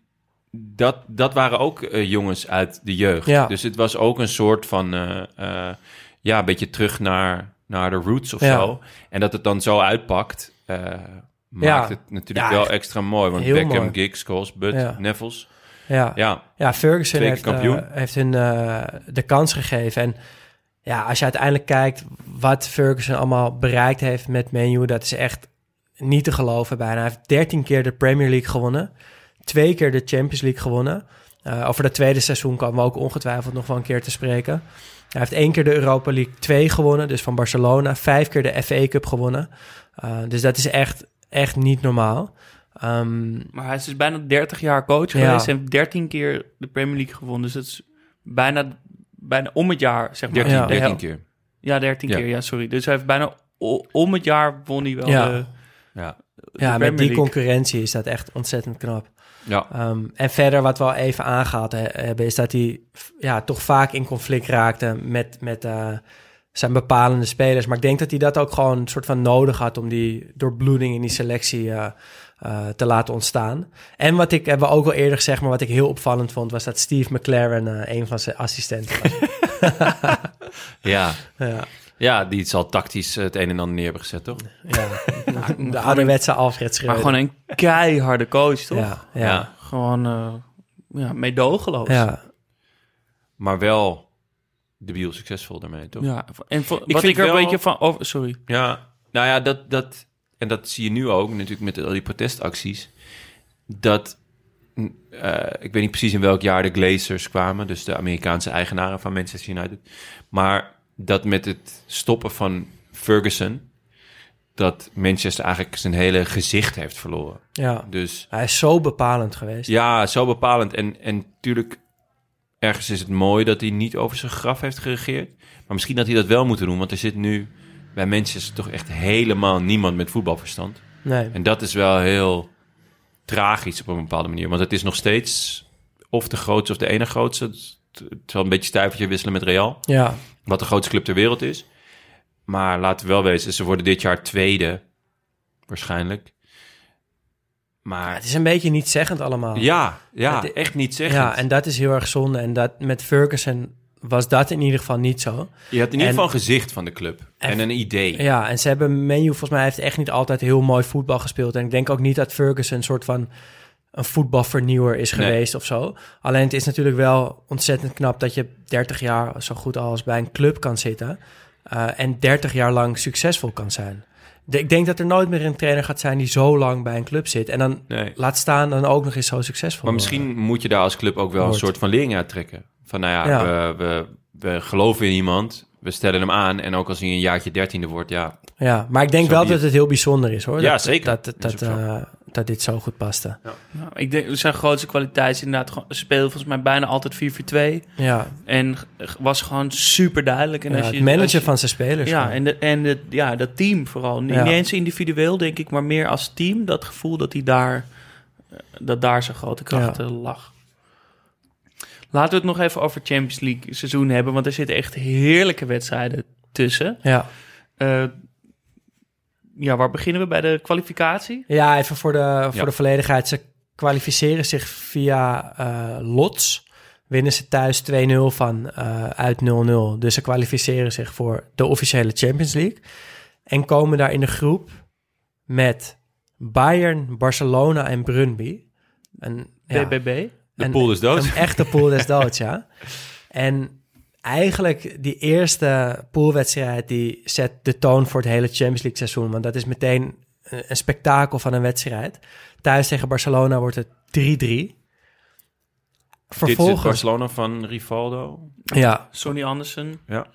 dat, dat waren ook jongens uit de jeugd. Ja. Dus het was ook een soort van, ja, een beetje terug naar, naar de roots of Ja. zo. En dat het dan zo uitpakt, eh, maakt het natuurlijk wel extra mooi. Want Beckham. Giggs, Scholes, Butt, Ja. Nevels. ja. Ja, Ja, Ferguson heeft, kampioen. eh, heeft hun eh, de kans gegeven. En ja, als je uiteindelijk kijkt wat Ferguson allemaal bereikt heeft met Menu, dat is echt niet te geloven bijna. Hij heeft 13 keer de Premier League gewonnen, twee keer de Champions League gewonnen. Over dat tweede seizoen komen we ook ongetwijfeld nog wel een keer te spreken. Hij heeft één keer de Europa League 2 gewonnen, dus van Barcelona. Vijf keer de FA Cup gewonnen. Eh, dus dat is echt, echt niet normaal. Ehm, Maar hij is dus bijna 30 jaar coach Ja. geweest en heeft 13 keer de Premier League gewonnen. Dus dat is bijna, bijna om het jaar, zeg maar. 13, Ja. 13 De keer. Ja, 13 Ja. keer, ja, sorry. Dus hij heeft bijna o- om het jaar won hij wel Ja. de, Ja. de ja, met Premier die concurrentie is dat echt ontzettend knap. Ja. Ehm, en verder wat we al even aangehaald he- hebben, is dat hij ja, toch vaak in conflict raakte met, met eh, zijn bepalende spelers. Maar ik denk dat hij dat ook gewoon een soort van nodig had om die doorbloeding in die selectie eh, eh, te laten ontstaan. En wat ik, hebben we ook al eerder gezegd, maar wat ik heel opvallend vond, was dat Steve McLaren een van zijn assistenten was. Ja. ja, ja, die zal tactisch het een en ander neer hebben gezet, toch? ja. de ouderwetse Alfred Maar Schreuder. gewoon een keiharde coach, toch? ja, ja, ja. Gewoon eh ja, meedogenloos. ja. Maar wel debiel succesvol daarmee, toch? Ja, en vo- wat vind ik er wel- een beetje van... Oh, sorry. Ja, nou ja, dat, dat, en dat zie je nu ook natuurlijk met al die protestacties. Dat, mm, eh, ik weet niet precies in welk jaar de Glazers kwamen, dus de Amerikaanse eigenaren van Manchester United. Maar dat met het stoppen van Ferguson, dat Manchester eigenlijk zijn hele gezicht heeft verloren. ja. Dus Hij is zo bepalend geweest. ja, zo bepalend. En, en natuurlijk, ergens is het mooi dat hij niet over zijn graf heeft geregeerd. Maar misschien had hij dat wel moeten doen, want er zit nu bij Manchester toch echt helemaal niemand met voetbalverstand. Nee. En dat is wel heel tragisch op een bepaalde manier. Want het is nog steeds of de grootste of de ene grootste. Het zal een beetje stuivertje wisselen met Real. Ja, Wat de grootste club ter wereld is. Maar laten we wel wezen, ze worden dit jaar tweede. Waarschijnlijk. Maar het is een beetje niet zeggend allemaal. ja, ja, Het- echt niet zeggen. Ja, en dat is heel erg zonde. En dat, met Ferguson was dat in ieder geval niet zo. Je had in ieder geval een gezicht van de club. En, En- een idee. Ja, en ze hebben menu volgens mij heeft echt niet altijd heel mooi voetbal gespeeld. En ik denk ook niet dat Ferguson een soort van een voetbalvernieuwer is Nee. geweest of zo. Alleen het is natuurlijk wel ontzettend knap dat je 30 jaar zo goed als bij een club kan zitten. eh, en 30 jaar lang succesvol kan zijn. de- ik denk dat er nooit meer een trainer gaat zijn die zo lang bij een club zit. En dan Nee. laat staan dan ook nog eens zo succesvol. Maar misschien moet je daar als club ook wel een soort van lering uit trekken. Van nou ja, Ja. We, we, we geloven in iemand, we stellen hem aan. En ook als hij een jaartje dertiende wordt, ja, Ja, maar ik denk wel dat het heel bijzonder is hoor. Ja, dat, zeker. Dat, Dat dat dit zo goed paste. Nou, ik denk, zijn grootste kwaliteit is inderdaad gewoon... Ze speelden volgens mij bijna altijd 4-4-2. Ja, En was gewoon super duidelijk. En ja, als het je, managen als je- van zijn spelers. Ja, gewoon. en, de, en de, ja, dat team vooral. Niet, Ja. niet eens individueel, denk ik, maar meer als team. Dat gevoel dat hij daar, eh, dat daar zijn grote kracht Ja. eh, lag. Laten we het nog even over Champions League seizoen hebben. Want er zitten echt heerlijke wedstrijden tussen. ja. Eh, ja, waar beginnen we? Bij de kwalificatie? Ja, even voor de, voor Ja. de volledigheid. Ze kwalificeren zich via eh, lots. Winnen ze thuis 2-0 van eh, uit 0-0. Dus ze kwalificeren zich voor de officiële Champions League. En komen daar in de groep met Bayern, Barcelona en Brunby. En, ja, BBB? de pool is dood. Een echte pool des doods, ja. En eigenlijk die eerste poolwedstrijd... die zet de toon voor het hele Champions League seizoen. Want dat is meteen een, spektakel van een wedstrijd. Thuis tegen Barcelona wordt het 3-3. Dit is het Vervolgens... Barcelona van Rivaldo. Ja, Sonny Andersen. Ja.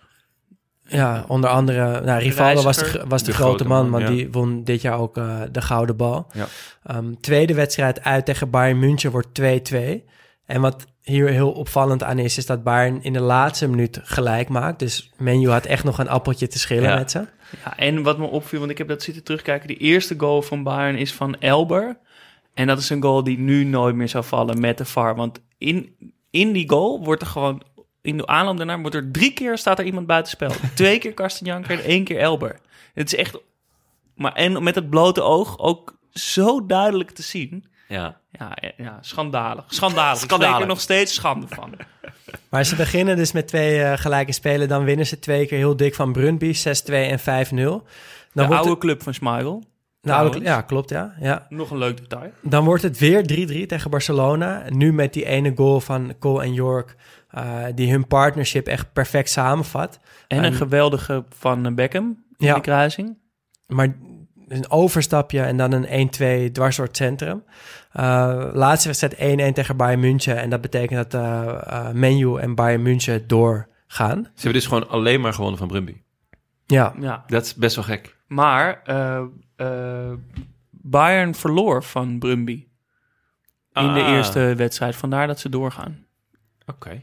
ja, onder andere... Nou, Rivaldo was de, was de, De grote, grote man, man, want ja. die won dit jaar ook eh, de gouden bal. Ja. Ehm, tweede wedstrijd uit tegen Bayern München wordt 2-2. En wat hier heel opvallend aan is, is dat Bayern in de laatste minuut gelijk maakt. Dus Menu had echt nog een appeltje te schillen Ja. met ze. Ja, en wat me opviel, want ik heb dat zitten terugkijken. Die eerste goal van Bayern is van Elber. En dat is een goal die nu nooit meer zou vallen met de VAR. Want in, in die goal wordt er gewoon... In de aanloop daarna wordt er drie keer staat er iemand buitenspel. Twee keer Karsten Janker en één keer Elber. Het is echt... Maar en met het blote oog ook zo duidelijk te zien. Ja. Ja, ja schandalig. Schandalig. Ik Schandalig. spreek er nog steeds schande van. Maar ze beginnen dus met twee eh, gelijke spelen. Dan winnen ze twee keer heel dik van Brunby, 6-2 en 5-0. Dan De oude het, club van Schmeichel. de oude- trouwens. ja, klopt, ja. ja. Nog een leuk detail. Dan wordt het weer 3-3 tegen Barcelona. Nu met die ene goal van Cole en York, eh, die hun partnership echt perfect samenvat. En een En- geweldige van eh, Beckham in Ja. de kruising. Maar een overstapje en dan een 1-2 dwars door het centrum. Eh, laatste wedstrijd 1-1 tegen Bayern München. En dat betekent dat eh eh, Menu en Bayern München doorgaan. Ze hebben dus gewoon alleen maar gewonnen van Brumby. Ja, Ja. Dat is best wel gek. Maar eh, eh, Bayern verloor van Brumby in de Ah. eerste wedstrijd. Vandaar dat ze doorgaan. Oké.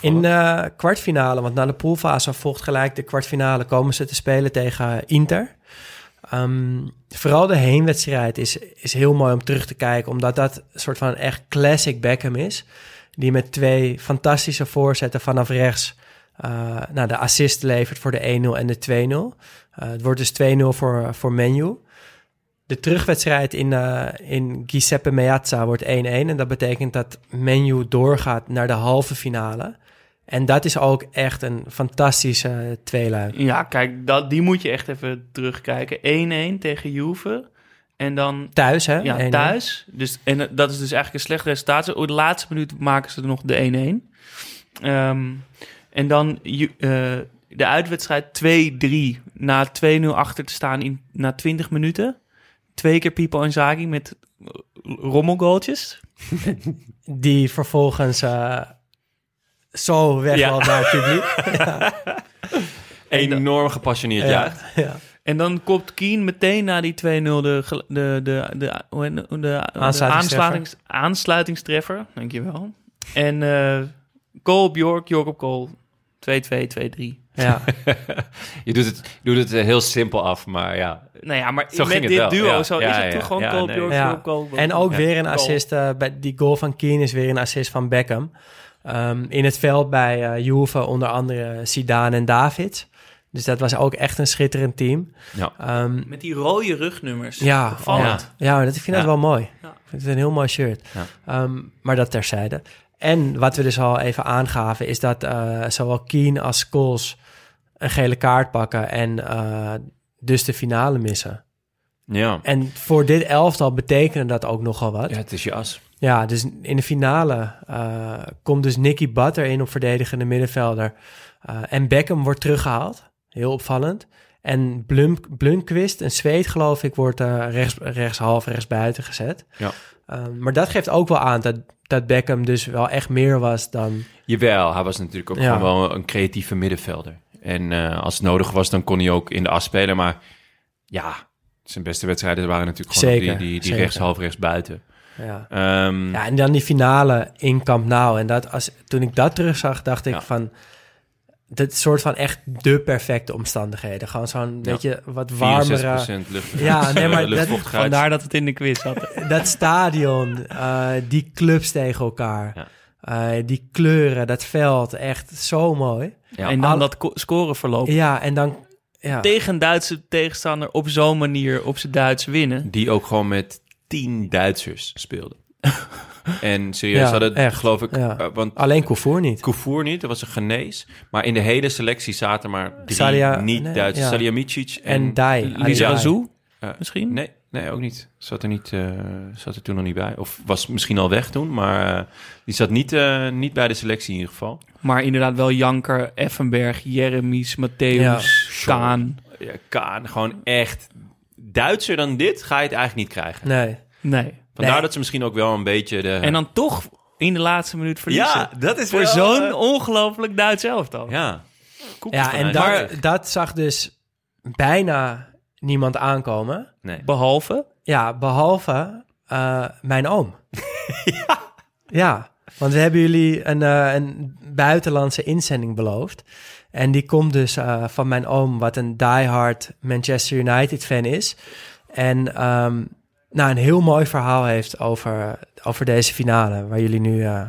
in de kwartfinale, want na de poolfase volgt gelijk de kwartfinale, komen ze te spelen tegen Inter. Ehm, vooral de heenwedstrijd is, is heel mooi om terug te kijken, omdat dat een soort van echt classic Beckham is. Die met twee fantastische voorzetten vanaf rechts nou, de assist levert voor de 1-0 en de 2-0. Eh, het wordt dus 2-0 voor, voor Menu. De terugwedstrijd in, eh, in Giuseppe Meazza wordt 1-1. En dat betekent dat Menu doorgaat naar de halve finale. En dat is ook echt een fantastische tweeluik. Ja, kijk, dat, die moet je echt even terugkijken. 1-1 tegen Juve. En dan Thuis, hè? ja, 1-1. thuis. Dus, en eh, dat is dus eigenlijk een slecht resultaat. Op de laatste minuut maken ze nog de 1-1. Ehm, en dan eh, de uitwedstrijd 2-3. Na 2-0 achter te staan in, na 20 minuten. Twee keer Pipo Inzaghi met eh, rommelgoaltjes. Die vervolgens eh, zo wegloopt Ja. naar het publiek. Enorm gepassioneerd, ja. ja. ja. En dan komt Keen meteen na die 2-0 de, de, de, de, het? de, de, Aansluitingstreffer. aansluitings, aansluitingstreffer. Dankjewel. En eh goal op York, York op goal. 2-2, 2-3. ja. Je doet het, je doet het eh, heel simpel af, maar ja. Nou ja, maar Zo met dit wel, duo ja. zo Ja, is het ja, toch gewoon ja, goal op nee. York, Ja. York op goal. En ook Ja. weer een assist. eh, bij die goal van Keane is weer een assist van Beckham. Ehm, in het veld bij eh Juve onder andere Zidane en David. Dus dat was ook echt een schitterend team. ja. Ehm, Met die rode rugnummers. ja, Opvallend. oh, ja, dat ik vind Ja. dat wel mooi. Ja. Ik vind het een heel mooi shirt. Ja. Ehm, maar dat terzijde. En wat we dus al even aangaven, is dat eh, zowel Keane als Scholes een gele kaart pakken en eh, dus de finale missen. Ja. En voor dit elftal betekende dat ook nogal wat. ja, het is je as. Ja, dus in de finale eh, komt dus Nicky Butter in op verdedigende middenvelder. Eh, en Beckham wordt teruggehaald. Heel opvallend. En Blum, Blumquist, een Zweed geloof ik, wordt eh rechts, rechtshalf, rechts buiten gezet. Ja. Ehm, maar dat geeft ook wel aan dat, dat Beckham dus wel echt meer was dan... Jawel, hij was natuurlijk ook Ja. gewoon wel een creatieve middenvelder. En als het nodig was, dan kon hij ook in de as spelen. Maar ja, zijn beste wedstrijden waren natuurlijk gewoon Zeker, die, die, die rechtshalf, rechts buiten. Ja. Ehm, ja, en dan die finale in Camp Nou. En dat, als, toen ik dat terugzag, dacht ik Ja. van... Dit is soort van echt de perfecte omstandigheden. Gewoon zo'n, Ja. weet je, wat warmere... 64% lucht, Ja, nee, maar dat-. Vandaar dat het in de quiz hadden. dat stadion, eh, die clubs tegen elkaar, Ja. eh, die kleuren, dat veld, echt zo mooi. Ja, en dan al- dat scoreverloop. Ja, en dan... Ja, Tegen een Duitse tegenstander op zo'n manier op zijn Duits winnen. Die ook gewoon met tien Duitsers speelde. en serieus Ja, hadden, echt. geloof ik... Ja. eh, want alleen Koufour niet. Koufour niet, dat was een genees. Maar in de hele selectie zaten maar drie Salia- nee, niet-Duitsers. ja. Salihamidzic en... En Dai. Eh, misschien? Nee, nee, ook niet. Zat er, niet, eh, zat er toen nog niet bij. Of was misschien al weg toen, maar die zat niet, eh, niet bij de selectie in ieder geval. Maar inderdaad wel Janker, Effenberg, Jeremies, Matthäus, Kaan. Ja, Kaan, gewoon echt... Duitser dan dit ga je het eigenlijk niet krijgen. Nee. Nee. Vandaar Nee. dat ze misschien ook wel een beetje de... En dan toch in de laatste minuut verliezen. Ja, dat is Voor wel, zo'n eh, ongelooflijk Duits elftal. Ja. Koekjes Ja, en daar, dat zag dus bijna niemand aankomen. Nee. Behalve, Ja, behalve eh, mijn oom. ja. Ja, want we hebben jullie een, eh, een buitenlandse inzending beloofd. En die komt dus eh, van mijn oom, wat een diehard Manchester United fan is. En ehm, nou, een heel mooi verhaal heeft over, over deze finale, waar jullie nu eh,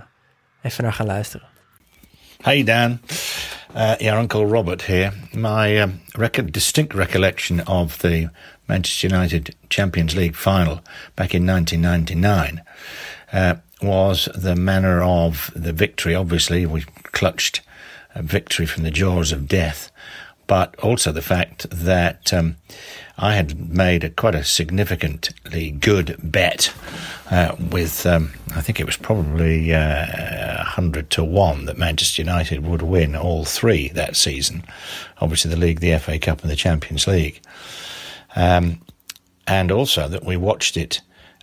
even naar gaan luisteren. Hey Dan, uh, your Uncle Robert here. My um, distinct recollection of the Manchester United Champions League final back in 1999 uh, was the manner of the victory. Obviously, we clutched victory from the jaws of death, but also the fact that um, I had made a, quite a significantly good bet uh, with, um, I think it was probably uh, 100 to 1 that Manchester United would win all three that season. Obviously, the league, the FA Cup, and the Champions League. Um, and also that we watched it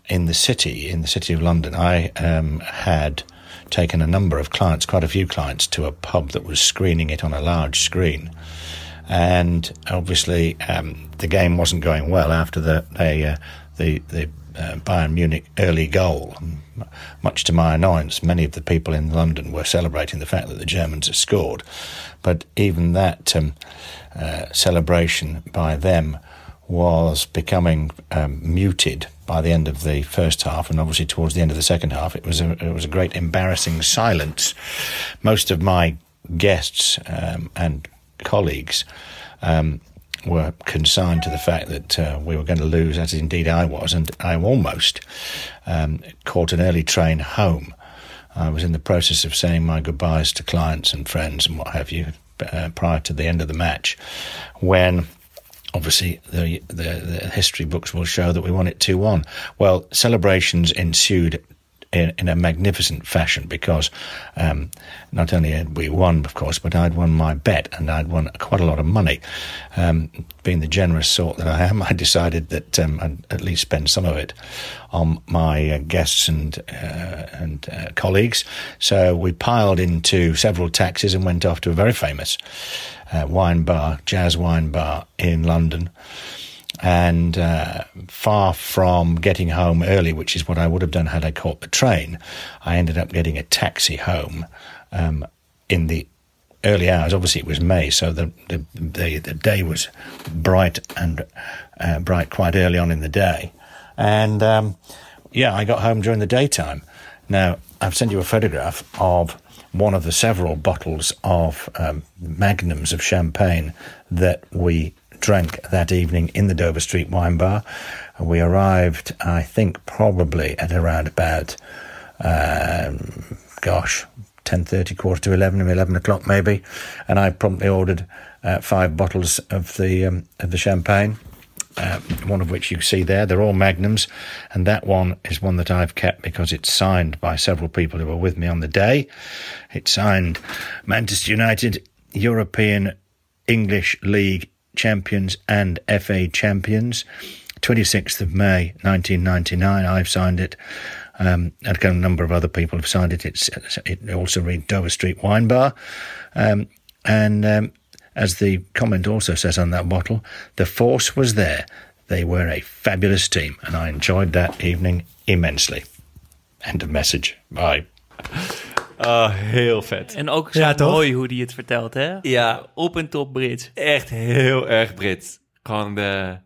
in the city, in the city of London. I um, had taken a number of clients, quite a few clients, to a pub that was screening it on a large screen. And obviously, um, the game wasn't going well after the uh, the the uh, Bayern Munich early goal. Much to my annoyance, many of the people in London were celebrating the fact that the Germans had scored. But even that um, uh, celebration by them was becoming um, muted by the end of the first half, and obviously towards the end of the second half, it was a, it was a great embarrassing silence. Most of my guests um, and colleagues um, were consigned to the fact that uh, we were going to lose, as indeed I was, and I almost um, caught an early train home. I was in the process of saying my goodbyes to clients and friends and what have you uh, prior to the end of the match when obviously the, the the history books will show that we won it 2-1 well celebrations ensued in, in a magnificent fashion because um, not only had we won, of course, but I'd won my bet and I'd won quite a lot of money. Um, being the generous sort that I am, I decided that um, I'd at least spend some of it on my uh, guests and uh, and uh, colleagues. So we piled into several taxis and went off to a very famous uh, wine bar, jazz wine bar in London and uh, far from getting home early, which is what I would have done had I caught the train, I ended up getting a taxi home um, in the early hours. Obviously, it was May, so the the, the, the day was bright and uh, bright quite early on in the day, and um, yeah, I got home during the daytime. Now I've sent you a photograph of one of the several bottles of um, magnums of champagne that we drank that evening in the Dover Street Wine Bar. We arrived, I think, probably at around about, um, gosh, 10.30, quarter to 11, 11 o'clock maybe. And I promptly ordered uh, five bottles of the, um, of the champagne. Uh, one of which you see there. They're all magnums, and that one is one that I've kept because it's signed by several people who were with me on the day. It's signed Manchester United European English League champions and FA champions. 26th of May 1999, I've signed it. Um, and a number of other people have signed it. It's, it also reads Dover Street Wine Bar. Um, and um, as the comment also says on that bottle, the force was there. They were a fabulous team, and I enjoyed that evening immensely. End of message. Bye. Oh, heel vet. En ook zo Ja, mooi hoe hij het vertelt, hè? Ja, Op en top Brits. echt heel erg Brits. Gewoon de,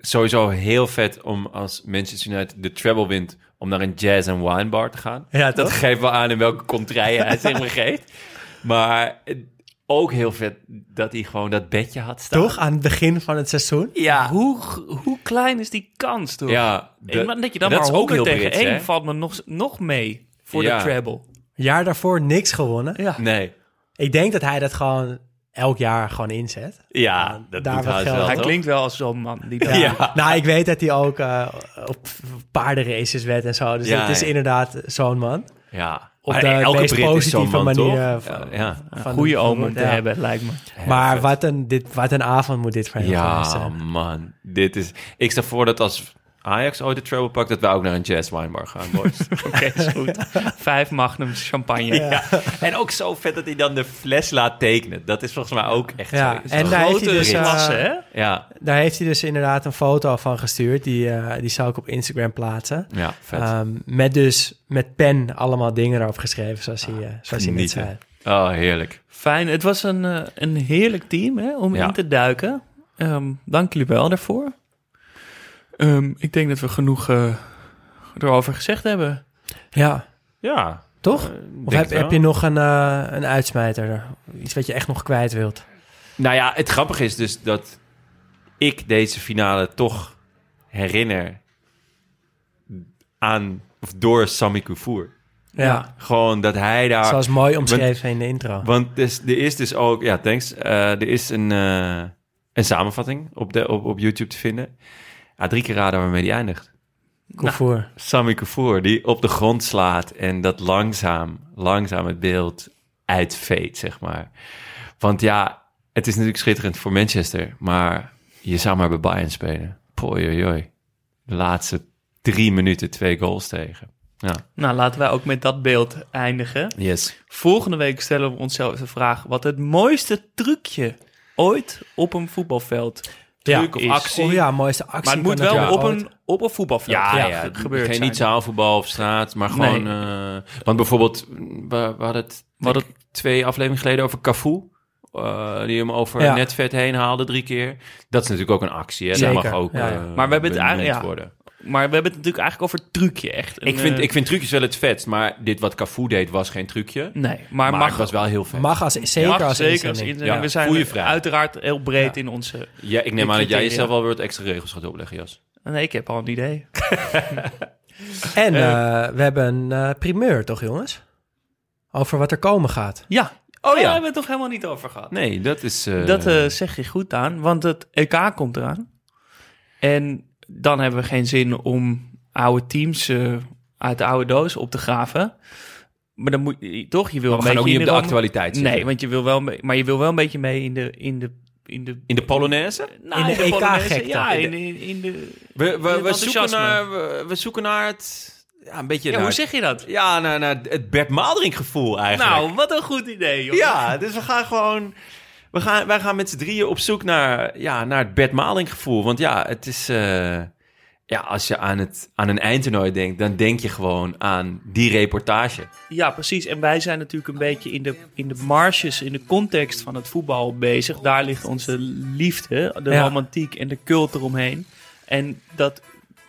sowieso heel vet om als Manchester United de treble wint... om naar een jazz- en winebar te gaan. Ja, Dat toch? geeft wel aan in welke contraien hij zich begeeft. Maar ook heel vet dat hij gewoon dat bedje had staan. Toch? Aan het begin van het seizoen. Ja. Hoe, hoe klein is die kans, toch? Ja, En maar dat je dan dat maar is ook 100 heel tegen Brits, 1 hè? valt me nog, nog mee voor Ja. de treble. Jaar daarvoor niks gewonnen. Ja. Nee. Ik denk dat hij dat gewoon elk jaar gewoon inzet. Ja, dat daar hij geld- wel, Hij toch? klinkt wel als zo'n man. Die Ja. Nou, ik weet dat hij ook eh, op paardenraces wet en zo. Dus Ja, het is ja. inderdaad zo'n man. Ja. Op de elke meest Brit positieve man, manier, eh, van- Ja, ja. Van Goede de- oom om te ja. hebben, lijkt me. Maar wat een, dit, wat een avond moet dit voor hem geweest Ja, zijn. man. Dit is... Ik stel voor dat als Ajax ooit de treble pakt... dat wij ook naar een jazz winebar gaan, boys. Oké, is goed. Vijf magnums champagne. ja. En ook zo vet dat hij dan de fles laat tekenen. Dat is volgens mij ook echt Ja, zo. en een daar heeft grote hij dus, eh, Klasse, hè? Ja, Daar heeft hij dus inderdaad een foto van gestuurd. Die, eh, die zal ik op Instagram plaatsen. ja, vet. Ehm, met dus met pen allemaal dingen erover geschreven, zoals hij, eh, zoals hij net zei. Oh, heerlijk. Fijn. Het was een, een heerlijk team hè, om Ja. in te duiken. Ehm, dank jullie wel daarvoor. Ehm, ik denk dat we genoeg eh, erover gezegd hebben. Ja, Ja. toch? eh, Of heb, je nog een, eh, een uitsmijter? Iets wat je echt nog kwijt wilt? Nou ja, het grappige is dus dat ik deze finale toch herinner aan of door Sami Kufur. Ja. Gewoon dat hij daar. Zoals mooi omschreven in de intro. Want dus, er is dus ook, ja, thanks. Eh, er is een, eh, een samenvatting op, de, op, op YouTube te vinden. Ja, drie keer raden waarmee die eindigt. Koevoer. Sami Kufur, die op de grond slaat en dat langzaam, langzaam het beeld uitveet, zeg maar. Want ja, het is natuurlijk schitterend voor Manchester, maar je zou maar bij Bayern spelen. Oi. De laatste drie minuten twee goals tegen. Ja, Nou, laten wij ook met dat beeld eindigen. yes. Volgende week stellen we onszelf de vraag... wat het mooiste trucje ooit op een voetbalveld Truc of is. actie. Oh ja, mooiste actie. Maar het moet wel op ooit. een, op een voetbalveld Ja, ja, ja, gebeurd geen zijn. niet zaalvoetbal of straat, maar gewoon... eh, want bijvoorbeeld, we, we hadden het, We hadden twee afleveringen geleden over Cafu. eh, die hem over Ja. netvet heen haalde drie keer. Dat is natuurlijk ook een actie. Hè? Zeker, Dat mag ook ja, ja. eh, Maar we hebben het eigenlijk- ja. worden. Maar we hebben het natuurlijk eigenlijk over trucje echt. Een, Ik vind, eh, ik vind trucjes wel het vetst, maar dit wat Cafu deed was geen trucje. Nee, maar, Maar, mag het was wel heel vet. Mag als, zeker mag als zeker inzending. als inzending. Ja, we zijn goeie vraag. uiteraard heel breed in onze... Ja, ik neem aan dat jij jezelf wel weer wat extra regels gaat opleggen, Jas. Nee, ik heb al een idee. En eh, we hebben een eh, primeur, toch jongens? Over wat er komen gaat. Ja. Oh ja. Daar hebben we het toch helemaal niet over gehad. Nee, dat is... eh, Dat zeg je goed aan, want het EK komt eraan. En dan hebben we geen zin om oude teams eh, uit de oude doos op te graven. Maar dan moet je toch, je wil maar we een gaan ook beetje niet op in de actualiteit zitten. Nee, want je wil wel, mee- maar je wil wel een beetje mee in de in de in de In de Polonaise? nou, in de EK-gekte. Ja, in, in, in de. We, we, zoeken naar, we, we zoeken naar het... Ja, een beetje Ja, naar hoe zeg je dat? Ja, naar, naar het Bert Maalderink gevoel eigenlijk. Nou, wat een goed idee, joh. ja, dus we gaan gewoon... We gaan, wij gaan met z'n drieën op zoek naar, ja, naar het Bert Maalderink gevoel. Want ja, het is... eh, ja, als je aan, het, aan een eindtoernooi denkt, dan denk je gewoon aan die reportage. Ja, precies. En wij zijn natuurlijk een beetje in de, in de marges, in de context van het voetbal bezig. Daar ligt onze liefde, de Ja. romantiek en de cult eromheen. En dat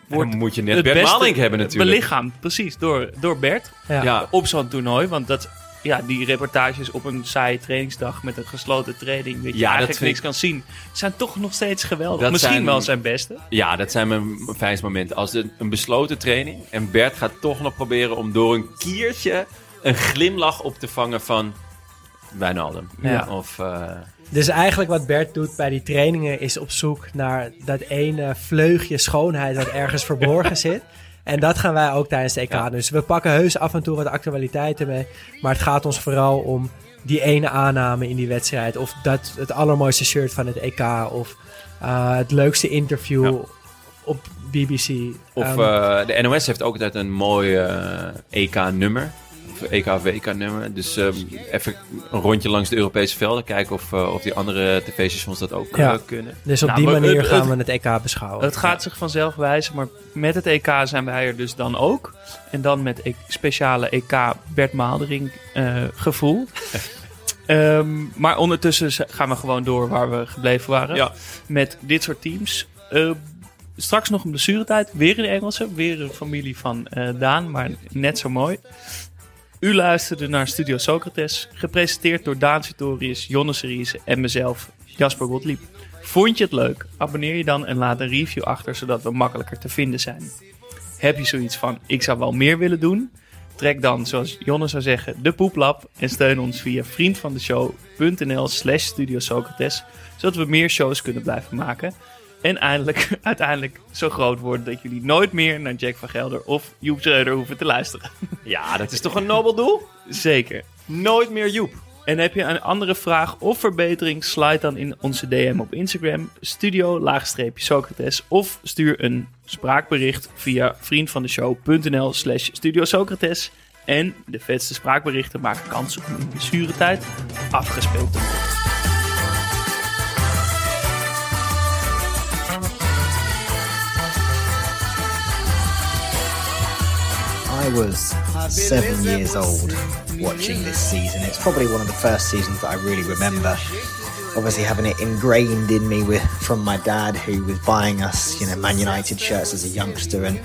wordt dan moet je net Bert Maalderink hebben natuurlijk. belichaamd, precies, door, door Bert Ja. Ja, op zo'n toernooi. Want dat, ja, die reportages op een saaie trainingsdag met een gesloten training, dat je Ja, eigenlijk vind niks kan zien, zijn toch nog steeds geweldig. Dat Misschien zijn- wel zijn beste. Ja, dat zijn mijn fijnste momenten. Als het een besloten training en Bert gaat toch nog proberen om door een kiertje een glimlach op te vangen van Wijnaldum. Ja. Of, eh, Dus eigenlijk wat Bert doet bij die trainingen is op zoek naar dat ene vleugje schoonheid dat ergens verborgen zit. En dat gaan wij ook tijdens de EK. Ja. Dus we pakken heus af en toe wat actualiteiten mee. Maar het gaat ons vooral om die ene aanname in die wedstrijd. Of dat het allermooiste shirt van het EK. Of eh, het leukste interview Ja. op BBC. Of Ehm, eh, de NOS heeft ook altijd een mooi eh, EK-nummer. EK-WK-nummer. Dus ehm, even een rondje langs de Europese velden. Kijken of, eh, of die andere tv-stations dat ook Ja. eh, kunnen. dus op Nou, die manier het- gaan het- we het EK beschouwen. Het gaat zich vanzelf wijzen, maar met het EK zijn wij er dus dan ook. En dan met e- speciale EK Bert Maaldering eh, gevoel. Ehm, maar ondertussen gaan we gewoon door waar we gebleven waren. Ja. Met dit soort teams. Eh, straks nog een blessuretijd. Weer in de Engelse. Weer een familie van eh, Daan, maar net zo mooi. U luisterde naar Studio Socrates. Gepresenteerd door Daan Sitorius, Jonne Seriese en mezelf, Jasper Gottlieb. Vond je het leuk? Abonneer je dan en laat een review achter, zodat we makkelijker te vinden zijn. Heb je zoiets van, ik zou wel meer willen doen? Trek dan, zoals Jonne zou zeggen, de poeplap en steun ons via vriendvandeshow.nl slash Studio Socrates, zodat we meer shows kunnen blijven maken. En eindelijk, uiteindelijk zo groot worden dat jullie nooit meer naar Jack van Gelder of Joep Schreuder hoeven te luisteren. Ja, dat is toch een nobel doel? Zeker. Nooit meer Joep. En heb je een andere vraag of verbetering, slide dan in onze DM op Instagram, studio laagstreepje Socrates, of stuur een spraakbericht via vriendvandeshow.nl slash studio Socrates. En de vetste spraakberichten maken kans om in blessuretijd afgespeeld te worden. I was seven years old watching this season. It's probably one of the first seasons that I really remember. Obviously, having it ingrained in me with from my dad, who was buying us, you know, Man United shirts as a youngster, and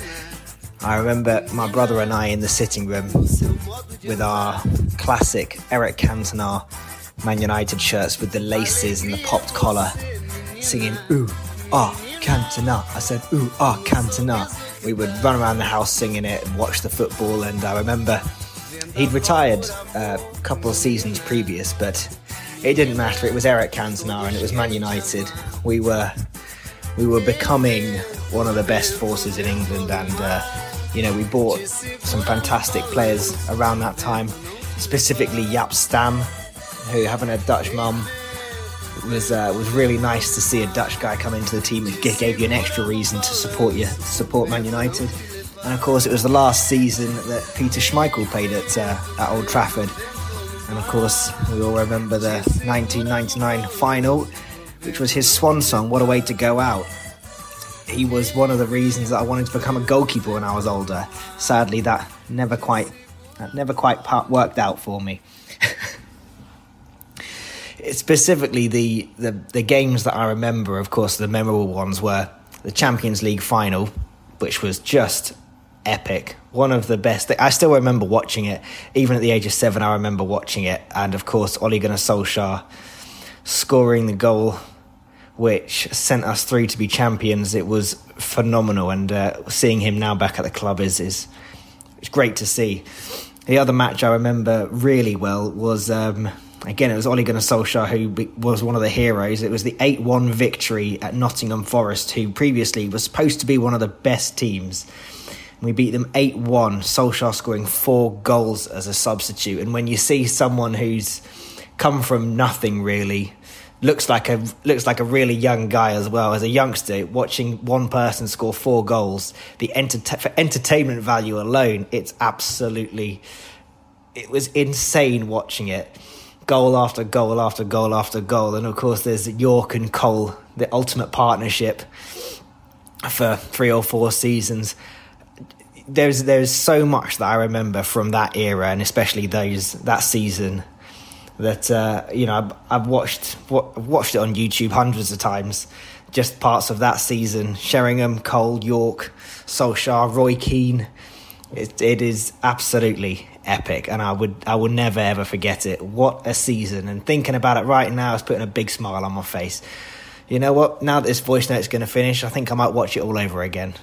I remember my brother and I in the sitting room with our classic Eric Cantona Man United shirts with the laces and the popped collar, singing "Ooh, ah, Cantona." I said "Ooh, ah, Cantona." We would run around the house singing it and watch the football. And I remember he'd retired uh, a couple of seasons previous, but it didn't matter. It was Eric Cantona and it was Man United. We were we were becoming one of the best forces in England, and uh, you know we bought some fantastic players around that time, specifically Jaap Stam, who having a Dutch mum was uh, was really nice to see a Dutch guy come into the team. and gave you an extra reason to support you support Man United, and of course it was the last season that Peter Schmeichel played at uh, at Old Trafford, and of course we all remember the 1999 final, which was his swan song. What a way to go out! He was one of the reasons that I wanted to become a goalkeeper when I was older. Sadly, that never quite that never quite worked out for me. Specifically the, the the games that I remember. Of course, the memorable ones were the Champions League final, which was just epic. One of the best. I still remember watching it, even at the age of seven. I remember watching it, and of course, Ole Gunnar Solskjaer scoring the goal which sent us through to be champions. It was phenomenal, and uh, seeing him now back at the club is is it's great to see. The other match I remember really well was um, again it was Ole Gunnar Solskjaer who was one of the heroes. It was the eight one victory at Nottingham Forest, who previously was supposed to be one of the best teams. We beat them 8 1, Solskjaer scoring four goals as a substitute. And when you see someone who's come from nothing really, looks like a looks like a really young guy as well as a youngster, watching one person score four goals, the enter- for entertainment value alone, it's absolutely it was insane watching it. Goal after goal after goal after goal. And of course, there's York and Cole, the ultimate partnership for three or four seasons. There's there's so much that I remember from that era, and especially those that season. That uh, you know, I've, I've watched wa- watched it on YouTube hundreds of times. Just parts of that season: Sheringham, Cole, York, Solskjaer, Roy Keane. It, it is absolutely epic, and I would I will never ever forget it. What a season! And thinking about it right now is putting a big smile on my face. You know what? Now that this voice note's going to finish, I think I might watch it all over again.